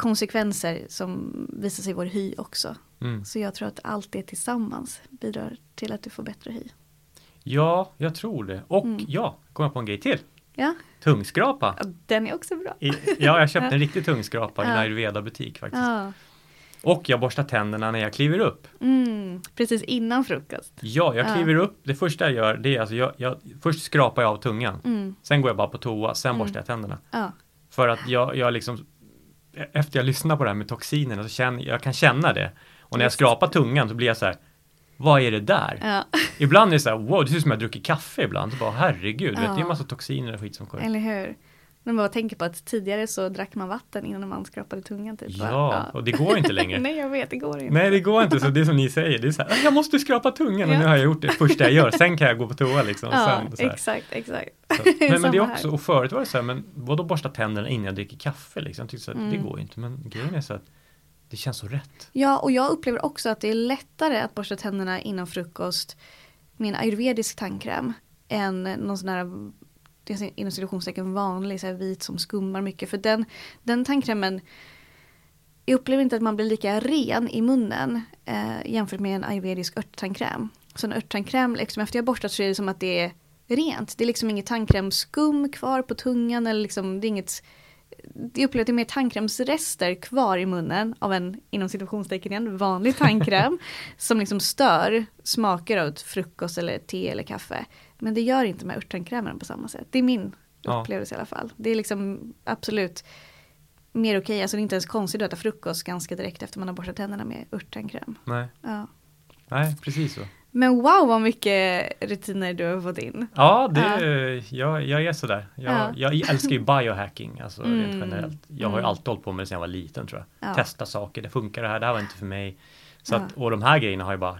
konsekvenser som visar sig i vår hy också. Mm. Så jag tror att allt det tillsammans bidrar till att du får bättre hy. Ja, jag tror det. Och Mm. ja, kom jag på en grej till. Ja, Tungskrapa. ja, den är också bra. I, ja, jag köpte [laughs] en riktig tungskrapa i en Ja. ayurveda-butik faktiskt. Ja, Och jag borstar tänderna när jag kliver upp. mm, precis innan frukost. Ja, jag Ja. kliver upp. Det första jag gör, det är alltså jag, jag först skrapar jag av tungan. Mm, Sen går jag bara på toa, sen borstar jag tänderna. ja, För att jag, jag liksom Efter jag lyssnar på det här med toxinerna så känner jag kan känna det. Och när jag skrapar tungan så blir jag så här Vad är det där? ja, Ibland är det så här, wow, det ser ut som jag druckit kaffe ibland. Så bara, herregud, vet, det är Ja. en massa toxiner och skit som kommer. eller hur. Men bara tänker på att tidigare så drack man vatten innan man skrapade tungan. Typ, va? Ja, och det går inte längre. [laughs] Nej, jag vet, det går inte. Nej, det går inte. Så det är som ni säger, det är så här, jag måste skrapa tungan och Ja. nu har jag gjort det första jag gör. Sen kan jag gå på toa liksom. Ja, sen, exakt, exakt. Så, men, [laughs] men det är också, här. och förut var det så här, men vadå borsta tänderna innan jag dricker kaffe liksom? Jag tyckte så här, Mm. det går ju inte. Men grejen är så att det känns så rätt. Ja, och jag upplever också att det är lättare att borsta tänderna innan frukost med en ayurvedisk tandkräm än någon sån här det är inom situationstecken vanlig så här vit som skummar mycket. För den, den tandkrämen jag upplever inte att man blir lika ren i munnen eh, jämfört med en ayurvedisk örttandkräm. Så en örttandkräm, liksom, efter jag borstat så är det som att det är rent. Det är liksom inget tandkrämsskum kvar på tungan eller liksom, det är inget jag upplever att det är mer tandkrämsrester kvar i munnen av en, inom situationstecken igen, vanlig tandkräm. [laughs] som liksom stör smaker av frukost eller te eller kaffe. Men det gör inte de här örttandkrämerna på samma sätt. Det är min Ja. upplevelse i alla fall. Det är liksom absolut mer okej. Alltså det är inte ens konstigt att äta frukost ganska direkt efter man har borstat tänderna med örttandkräm. Nej, Ja. nej precis så. Men wow vad mycket rutiner du har fått in. Ja, det, Jag, jag är sådär. Jag, Ja. jag älskar ju biohacking, alltså rent Mm. generellt. Jag har ju Mm. alltid hållit på med det sedan jag var liten tror jag. Ja. Testa saker, det funkar det här, det här var inte för mig. Så att, och de här grejerna har ju bara,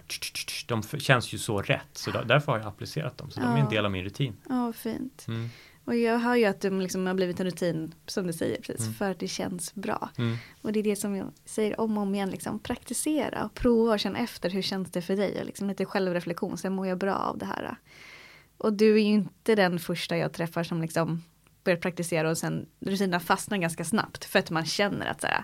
de känns ju så rätt. Så där- därför har jag applicerat dem. Så de är en del av min rutin. Ja, fint. Mm. Och jag hör ju att det liksom har blivit en rutin, som du säger, precis, Mm. för att det känns bra. Mm. Och det är det som jag säger om och om igen, liksom, praktisera och prova och känna efter hur känns det för dig. Och liksom lite självreflektion, sen mår jag bra av det här. Och du är ju inte den första jag träffar som liksom börjar praktisera och sen rutinerna fastnar ganska snabbt. För att man känner att så här,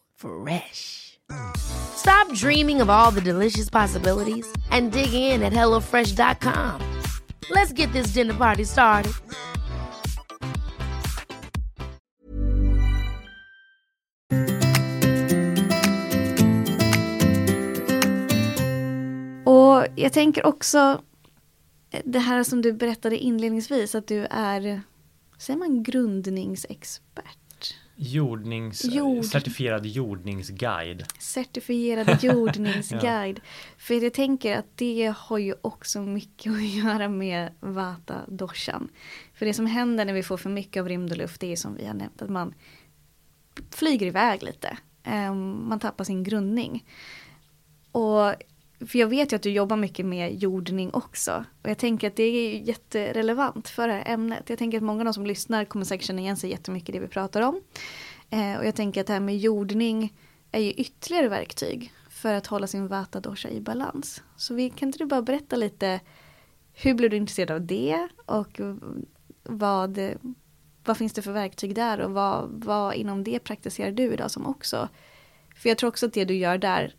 Fresh. Stop dreaming of all the delicious possibilities and dig in at HelloFresh.com. Let's get this dinner party started. Och jag tänker också det här som du berättade inledningsvis att du är, säger man grundningsexpert? Jordnings, Jord. Certifierad jordningsguide. Certifierad [laughs] jordningsguide. För jag tänker att det har ju också mycket att [laughs] göra med vata doshan. För det som händer när vi får för mycket av rymd och luft det är som vi har nämnt att man flyger iväg lite. Ehm, Man tappar sin grundning. Och för jag vet ju att du jobbar mycket med jordning också. Och jag tänker att det är ju jätterelevant för det här ämnet. Jag tänker att många av de som lyssnar kommer säkert känna igen sig jättemycket i det vi pratar om. Eh, och jag tänker att det här med jordning är ju ytterligare verktyg för att hålla sin vata dosha i balans. Så vi, kan inte du bara berätta lite hur blev du intresserad av det och vad, vad finns det för verktyg där och vad, vad inom det praktiserar du idag som också? För jag tror också att det du gör där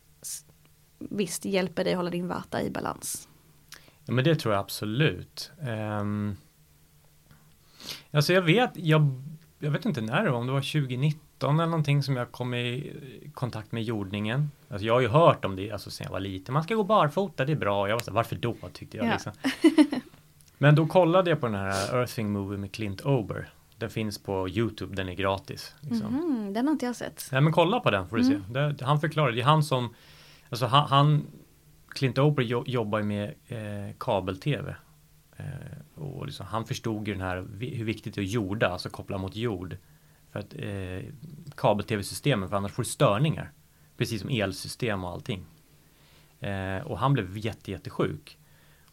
visst hjälper dig hålla din vata i balans. Ja, men det tror jag absolut. Um, alltså jag vet, jag, jag vet inte när det var, om det var 2019 eller någonting som jag kom i kontakt med jordningen. Alltså jag har ju hört om det, alltså sen jag var liten, man ska gå barfota, det är bra. Jag var så varför då? Tyckte jag. Ja. Liksom. Men då kollade jag på den här Earthing Movie med Clint Ober. Den finns på Youtube, den är gratis. Liksom. Mm, den har inte jag sett. Nej men kolla på den får du mm. se. Det, han förklarar, det är han som Alltså han, han Clint Ober jobbar ju med eh, kabel-tv. Eh, och liksom, han förstod ju den här, hur viktigt det är att jorda, alltså koppla mot jord. För att eh, kabel-tv-systemen, för annars får du störningar. Precis som elsystem och allting. Eh, och han blev jätte, jättesjuk.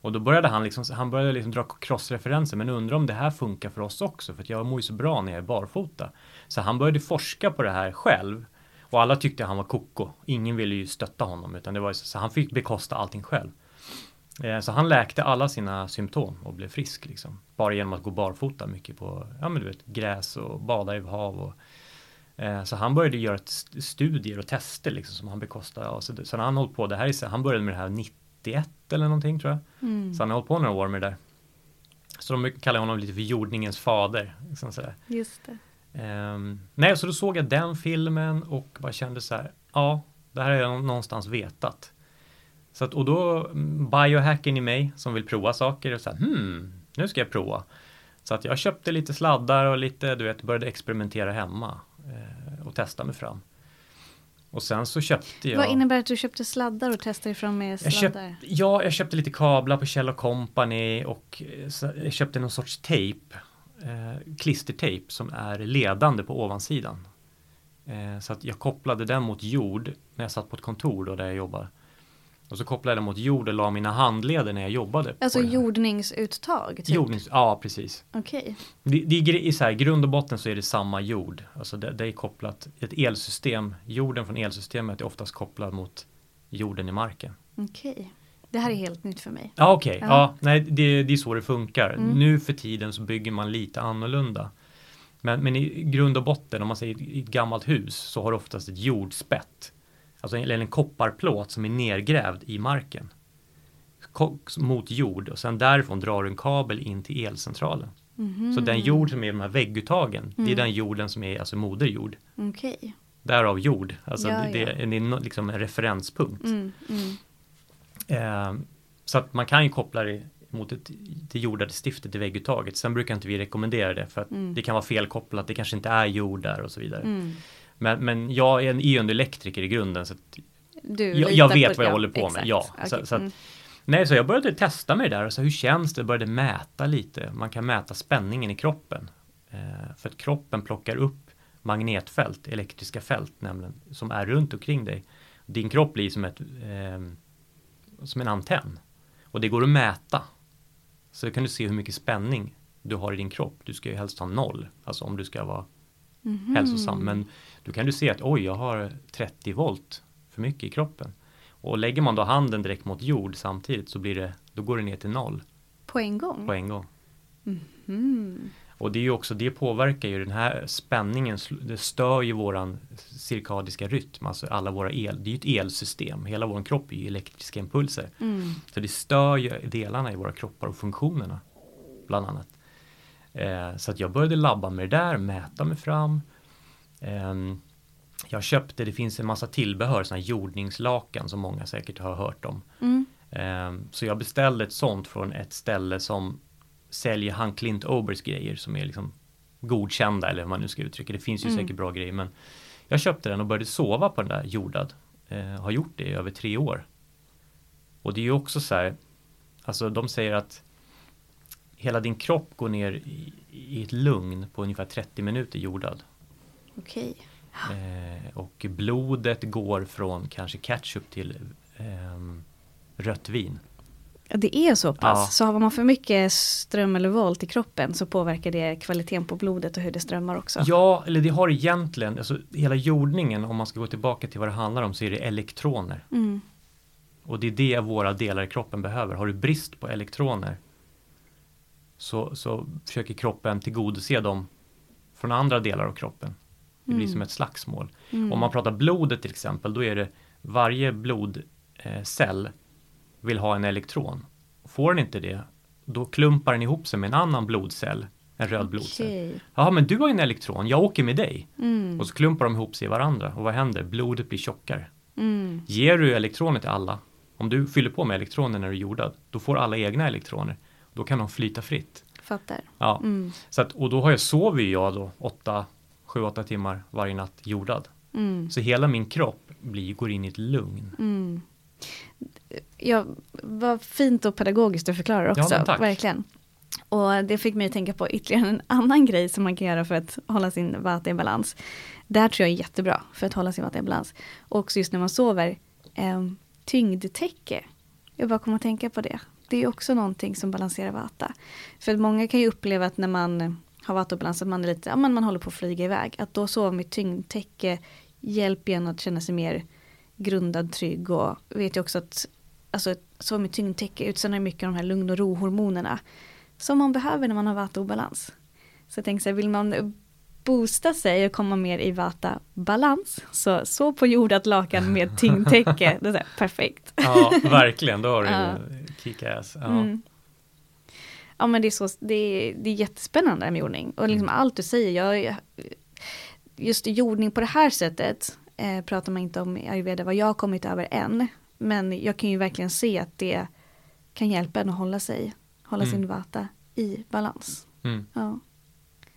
Och då började han liksom, han började liksom dra crossreferenser, men undrar om det här funkar för oss också, för att jag mår ju så bra när jag är barfota. Så han började forska på det här själv och alla tyckte han var koko. Ingen ville ju stötta honom utan det var så, så han fick bekosta allting själv. Eh, så han läkte alla sina symptom och blev frisk liksom. Bara genom att gå barfota mycket på ja, men du vet, gräs och bada i hav. Och, eh, så han började göra studier och tester liksom, som han bekostade. Ja, så, han hållit på, det här är, han började med det här 91 eller någonting tror jag. Mm. Så han har hållit på några år med det där. Så de kallar honom lite för jordningens fader. Liksom sådär. Just det. Um, nej, så då såg jag den filmen och bara kände så här, ja, det här har jag någonstans vetat. Så att, och då mm, biohacken i mig som vill prova saker och så här, hmm, nu ska jag prova. Så att jag köpte lite sladdar och lite, du vet, började experimentera hemma eh, och testa mig fram. Och sen så köpte jag... Vad innebär det att du köpte sladdar och testade ifrån med sladdar? Jag köpt, ja, jag köpte lite kablar på Kjell Company och eh, jag köpte någon sorts tejp eh, klistertejp som är ledande på ovansidan. Eh, så att jag kopplade den mot jord när jag satt på ett kontor då där jag jobbar. Och så kopplade jag den mot jord och la mina handleder när jag jobbade. Alltså jordningsuttag? Typ. Jordnings, ja, precis. Okej. Okay. Det, det är så här, grund och botten så är det samma jord. Alltså det, det är kopplat, ett elsystem, jorden från elsystemet är oftast kopplad mot jorden i marken. Okej. Okay. Det här är helt nytt för mig. Ja okej, okay. ja. ja. nej det, det är så det funkar. Mm. Nu för tiden så bygger man lite annorlunda. Men, men i grund och botten, om man säger i ett gammalt hus, så har du oftast ett jordspett. Alltså en, en kopparplåt som är nergrävd i marken. Mot jord och sen därifrån drar du en kabel in till elcentralen. Mm. Så den jord som är de här vägguttagen, mm. det är mm. den jorden som är alltså moderjord. Okay. Därav jord, alltså ja, det, ja. det, är liksom en referenspunkt. Mm, mm. Eh, så att man kan ju koppla det mot ett, det jordade stiftet i vägguttaget. Sen brukar inte vi rekommendera det för att mm. det kan vara felkopplat, det kanske inte är jord där och så vidare. Mm. Men, men jag är en, är en elektriker i grunden så jag, jag, vet vad jag håller på exakt. med. Ja, okay. så, så att, mm. Nej, så jag började testa mig där och så hur känns det? Jag började mäta lite. Man kan mäta spänningen i kroppen. Eh, för att kroppen plockar upp magnetfält, elektriska fält nämligen, som är runt omkring dig. Din kropp blir som ett eh, som en antenn. Och det går att mäta. Så kan du se hur mycket spänning du har i din kropp. Du ska ju helst ha noll, alltså om du ska vara mm -hmm. hälsosam. Men då kan du se att oj, jag har 30 volt för mycket i kroppen. Och lägger man då handen direkt mot jord samtidigt så blir det, då går det ner till noll. På en gång? På en gång. Mm -hmm. Och det är ju också, det påverkar ju den här spänningen, det stör ju våran cirkadiska rytm, alltså alla våra el, det är ju ett elsystem, hela vår kropp är ju elektriska impulser. Mm. Så det stör ju delarna i våra kroppar och funktionerna, bland annat. Eh, så att jag började labba med det där, mäta mig fram. Eh, jag köpte, det finns en massa tillbehör, sådana jordningslakan som många säkert har hört om. Mm. Eh, så jag beställde ett sånt från ett ställe som säljer han Clint Obers grejer som är liksom godkända eller hur man nu ska uttrycka det. finns ju mm. säkert bra grejer men jag köpte den och började sova på den där jordad. Eh, har gjort det i över tre år. Och det är ju också så här, alltså de säger att hela din kropp går ner i, i ett lugn på ungefär 30 minuter jordad. Okej. Eh, och blodet går från kanske ketchup till eh, rött vin. Det är så pass. Ja. Så har man för mycket ström eller volt i kroppen så påverkar det kvaliteten på blodet och hur det strömmar också. Ja, eller det har egentligen, alltså hela jordningen, om man ska gå tillbaka till vad det handlar om, så är det elektroner. Mm. Och det är det våra delar i kroppen behöver. Har du brist på elektroner så, så försöker kroppen tillgodose dem från andra delar av kroppen. Det blir som ett slagsmål. Om man pratar blodet till exempel, då är det varje blodcell vill ha en elektron. Får den inte det, då klumpar den ihop sig med en annan blodcell, en röd blodcell. Okej. Ja, men du har en elektron, jag åker med dig. Mm. Och så klumpar de ihop sig i varandra. Och vad händer? Blodet blir tjockare. Mm. Ger du elektroner till alla, om du fyller på med elektroner när du är jordad, då får alla egna elektroner. Då kan de flyta fritt. Fattar. Ja. Mm. Så att, och då har jag, sover ju jag då 8, 7-8 timmar varje natt jordad. Mm. Så hela min kropp blir, går in i ett lugn. Ja, vad fint och pedagogiskt du förklarar också. Ja. Verkligen. Och det fick mig att tänka på ytterligare en annan grej som man kan göra för att hålla sin vata i balans. Det här tror jag är jättebra för att hålla sin vata i balans. Och också just när man sover, eh, tyngdtäcke. Jag bara kommer att tänka på det. Det är också någonting som balanserar vata. För att många kan ju uppleva att när man har vata och balans, att man är lite, ja men man håller på att flyga iväg. Att då sova med tyngdtäcke hjälper en att känna sig mer grundad, trygg och vet ju också att alltså, sova med tyngdtäcke utsöndrar mycket av de här lugn och ro-hormonerna som man behöver när man har vata-obalans. Så jag tänker så här, vill man boosta sig och komma mer i vata-balans så så på jordat lakan med tyngdtäcke, [laughs] det är perfekt. Ja, verkligen. Då har du [laughs] Ja. kick-ass. Ja. Mm. Ja men det är, så, det är, det är jättespännande med jordning. Och liksom allt du säger, jag, just jordning på det här sättet eh, pratar man inte om i ayurveda vad jag har kommit över än. Men jag kan ju verkligen se att det kan hjälpa en att hålla sig, hålla Mm. sin vata i balans. Mm. Ja.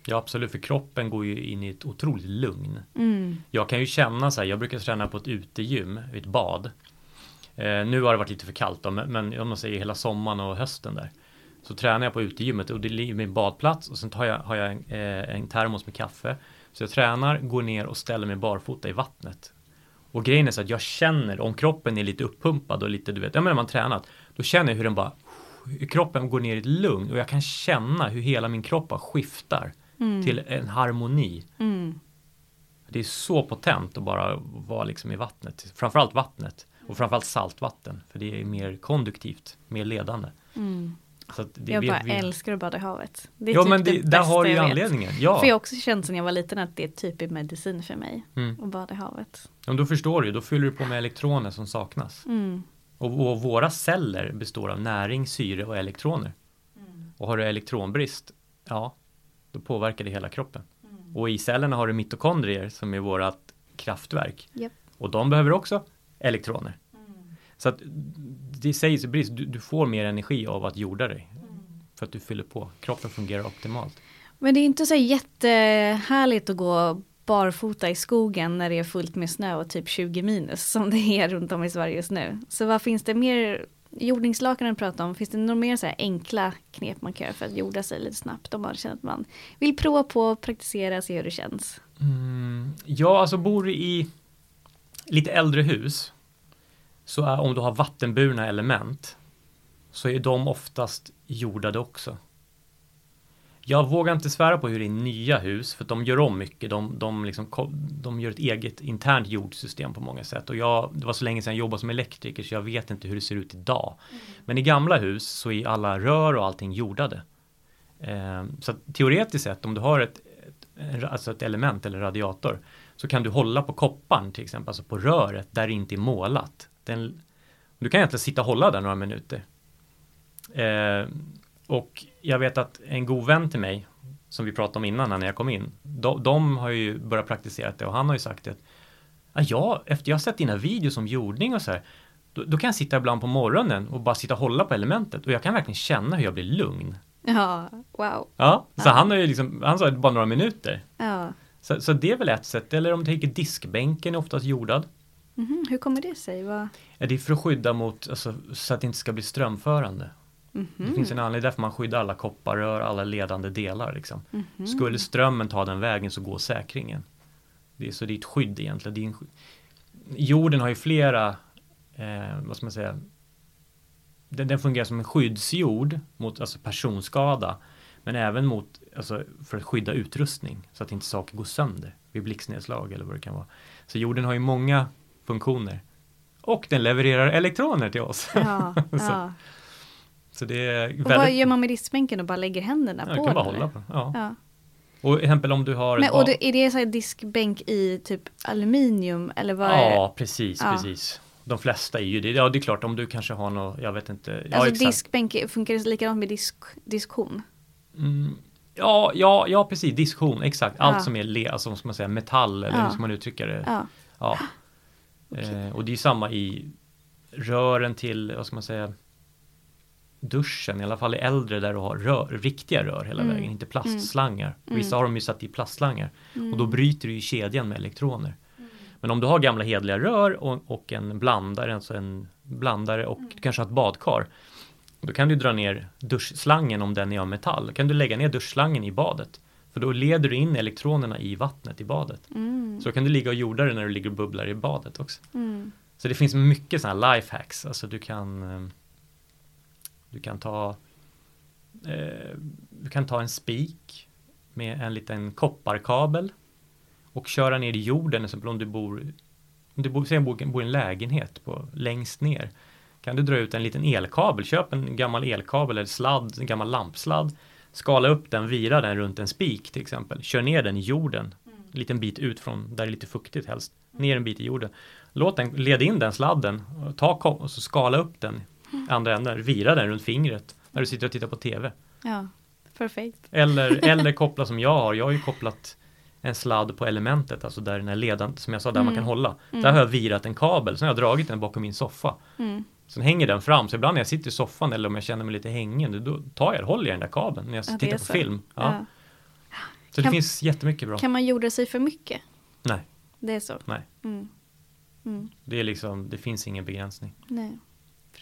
ja, absolut. För kroppen går ju in i ett otroligt lugn. Mm. Jag kan ju känna så här, jag brukar träna på ett utegym, ett bad. Eh, nu har det varit lite för kallt då, men, men om man säger hela sommaren och hösten där. Så tränar jag på utegymmet och det ligger min badplats och sen tar jag, har jag en, eh, en termos med kaffe. Så jag tränar, går ner och ställer mig barfota i vattnet. Och grejen är så att jag känner, om kroppen är lite uppumpad och lite, du vet, ja men när man tränat, då känner jag hur den bara, hur kroppen går ner i ett lugn och jag kan känna hur hela min kropp bara skiftar till en harmoni. Mm. Det är så potent att bara vara liksom i vattnet. Framförallt vattnet. Och framförallt saltvatten. För det är mer konduktivt, mer ledande. Mm. Det, Jag bara vi- älskar att bada i havet. Det är Ja typ men det, det där har du ju anledningen. Ja. För jag har också känt sen jag var liten att det är typ medicin för mig. Mm. Att bada i havet. ja då förstår du, då fyller du på med elektroner som saknas. Mm. Och, och våra celler består av näring, syre och elektroner. Mm. Och har du elektronbrist, ja, då påverkar det hela kroppen. Mm. Och i cellerna har du mitokondrier som är vårat kraftverk. Japp. Och de behöver också elektroner. Mm. Så att det sägs brist, du, du får mer energi av att jorda dig. För att du fyller på, kroppen fungerar optimalt. Men det är inte så jättehärligt att gå barfota i skogen när det är fullt med snö och typ 20 minus som det är runt om i Sverige just nu. Så vad finns det mer, jordningslakanen pratar om, finns det några mer så här enkla knep man kan göra för att jorda sig lite snabbt om man känner att man vill prova på, praktisera, se hur det känns? Mm, ja, alltså bor du i lite äldre hus så är, om du har vattenburna element så är de oftast jordade också. Jag vågar inte svära på hur det är i nya hus för de gör om mycket. De, de, liksom, de gör ett eget internt jordsystem på många sätt. Och jag, det var så länge sedan jag jobbade som elektriker så jag vet inte hur det ser ut idag. Men i gamla hus så är alla rör och allting jordade. Eh, så teoretiskt sett om du har ett, ett, alltså ett element eller radiator så kan du hålla på kopparn till exempel, alltså på röret där det inte är målat. Den, du kan egentligen sitta och hålla där några minuter. Eh, och jag vet att en god vän till mig som vi pratade om innan när jag kom in. De, de har ju börjat praktisera det och han har ju sagt att ja, jag, efter jag har sett dina videos om jordning och så här då, då kan jag sitta ibland på morgonen och bara sitta och hålla på elementet och jag kan verkligen känna hur jag blir lugn. Ja, wow. Ja, så Ja. han har ju liksom, han sa bara några minuter. Ja. Så, så det är väl ett sätt, eller om du tänker diskbänken är oftast jordad. Mhm, Hur kommer det sig? Vad? Ja, det är för att skydda mot, alltså, så att det inte ska bli strömförande. Mhm. Det finns en anledning därför man skyddar alla kopparrör, alla ledande delar. Liksom. Mhm. Skulle strömmen ta den vägen så går säkringen. Det är, så det är ett skydd egentligen. Det är en, jorden har ju flera, eh, vad ska man säga, den, den fungerar som en skyddsjord mot alltså personskada. Men även mot, alltså, för att skydda utrustning så att inte saker går sönder vid blixtnedslag eller vad det kan vara. Så jorden har ju många funktioner. Och den levererar elektroner till oss. Ja, [laughs] så, så det är väldigt... Och vad gör man med diskbänken och bara lägger händerna på kan bara hålla på. Ja. Och till exempel om du har Men, och är det så här diskbänk i typ aluminium eller vad? Ja, precis, Ja. precis. De flesta är ju det. Ja, det är klart om du kanske har något, jag vet inte. Ja, Alltså diskbänk, funkar det likadant med disk, diskhon? Mm, ja, ja, ja, precis. Diskon, exakt. Allt Ja. som är le, alltså, ska man säga, metall eller hur ska man uttrycka det? Ja. Ja. Eh, och det är samma i rören till, vad ska man säga, duschen, i alla fall i äldre där du har rör, riktiga rör hela Mm. vägen, inte plastslangar. Vissa har de ju satt i plastslangar och Mm. då bryter du ju kedjan med elektroner. Men om du har gamla hedliga rör och, och en blandare, alltså en blandare och du kanske ett badkar. Då kan du dra ner duschslangen om den är av metall. Då kan du lägga ner duschslangen i badet. För då leder du in elektronerna i vattnet i badet. Mm. Så då kan du ligga och jorda det när du ligger och bubblar i badet också. Mm. Så det finns mycket sådana här lifehacks. Alltså du kan eh, Du kan ta eh, Du kan ta en spik med en liten kopparkabel och köra ner i jorden, exempel om du bor om du bor, säg bor, bor i en lägenhet på, längst ner kan du dra ut en liten elkabel, köp en gammal elkabel eller sladd, en gammal lampsladd skala upp den, vira den runt en spik till exempel, kör ner den i jorden. En liten bit ut från där det är lite fuktigt helst, ner en bit i jorden. Låt den, led in den sladden. Ta, och så skala upp den i andra änden, vira den runt fingret när du sitter och tittar på TV Ja, perfekt. eller, [laughs] eller koppla som jag har. Jag har ju kopplat en sladd på elementet, alltså där den är ledande, som jag sa, där man kan hålla. Där har jag virat en kabel, sen har jag dragit den bakom min soffa. Mm. Sen hänger den fram, så ibland när jag sitter i soffan eller om jag känner mig lite hängande, då tar jag, håller jag den där kabeln när jag Ja, det tittar på så. film. Ja. Så det Kan- finns jättemycket bra. Kan man jorda sig för mycket? Nej, Det är så? nej. Mm. Mm. Det är liksom, det finns ingen begränsning. Nej.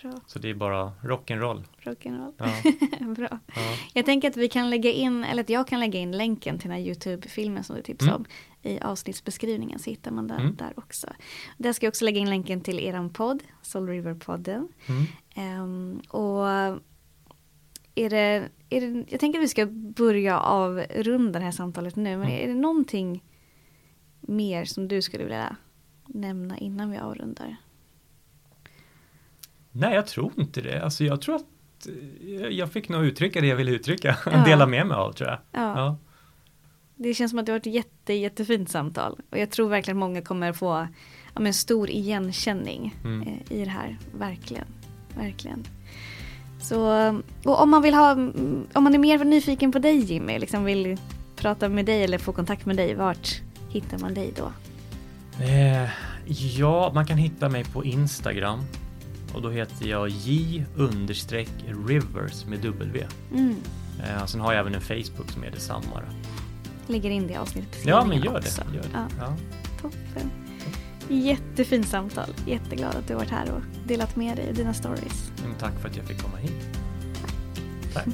Bra. Så det är bara rock'n'roll. Rock'n'roll. Ja, [laughs] Bra. ja. Jag tänker att vi kan lägga in, eller att jag kan lägga in länken till den här YouTube-filmen som du tipsade Mm. om i avsnittsbeskrivningen så hittar man den Mm. där också. Där ska jag också lägga in länken till eran podd, Soul River-podden. Mm. Ehm, och är det, är det, jag tänker att vi ska börja avrunda det här samtalet nu, men Mm. är det någonting mer som du skulle vilja nämna innan vi avrundar? Nej, jag tror inte det. Alltså jag tror att eh, jag fick nog uttrycka det jag ville uttrycka. [laughs] Ja. Dela med mig av tror jag. Ja. Ja. Det känns som att det har varit ett jätte, jättefint samtal. Och jag tror verkligen att många kommer få ja, men stor igenkänning Mm. eh, i det här. Verkligen. Verkligen. Så, och om man vill ha, mm, om man är mer nyfiken på dig Jimmy, liksom vill prata med dig eller få kontakt med dig, vart hittar man dig då? Eh, ja, man kan hitta mig på Instagram. Och då heter jag J understreck Rivers med W. Mm. Eh, sen har jag även en Facebook som är detsamma. Då. Lägger in det avsnittet. Ja, men gör också. det. Gör det. Ja, Ja. toppen. Jättefint samtal. Jätteglad att du varit här och delat med dig dina stories. Men tack för att jag fick komma hit. Tack.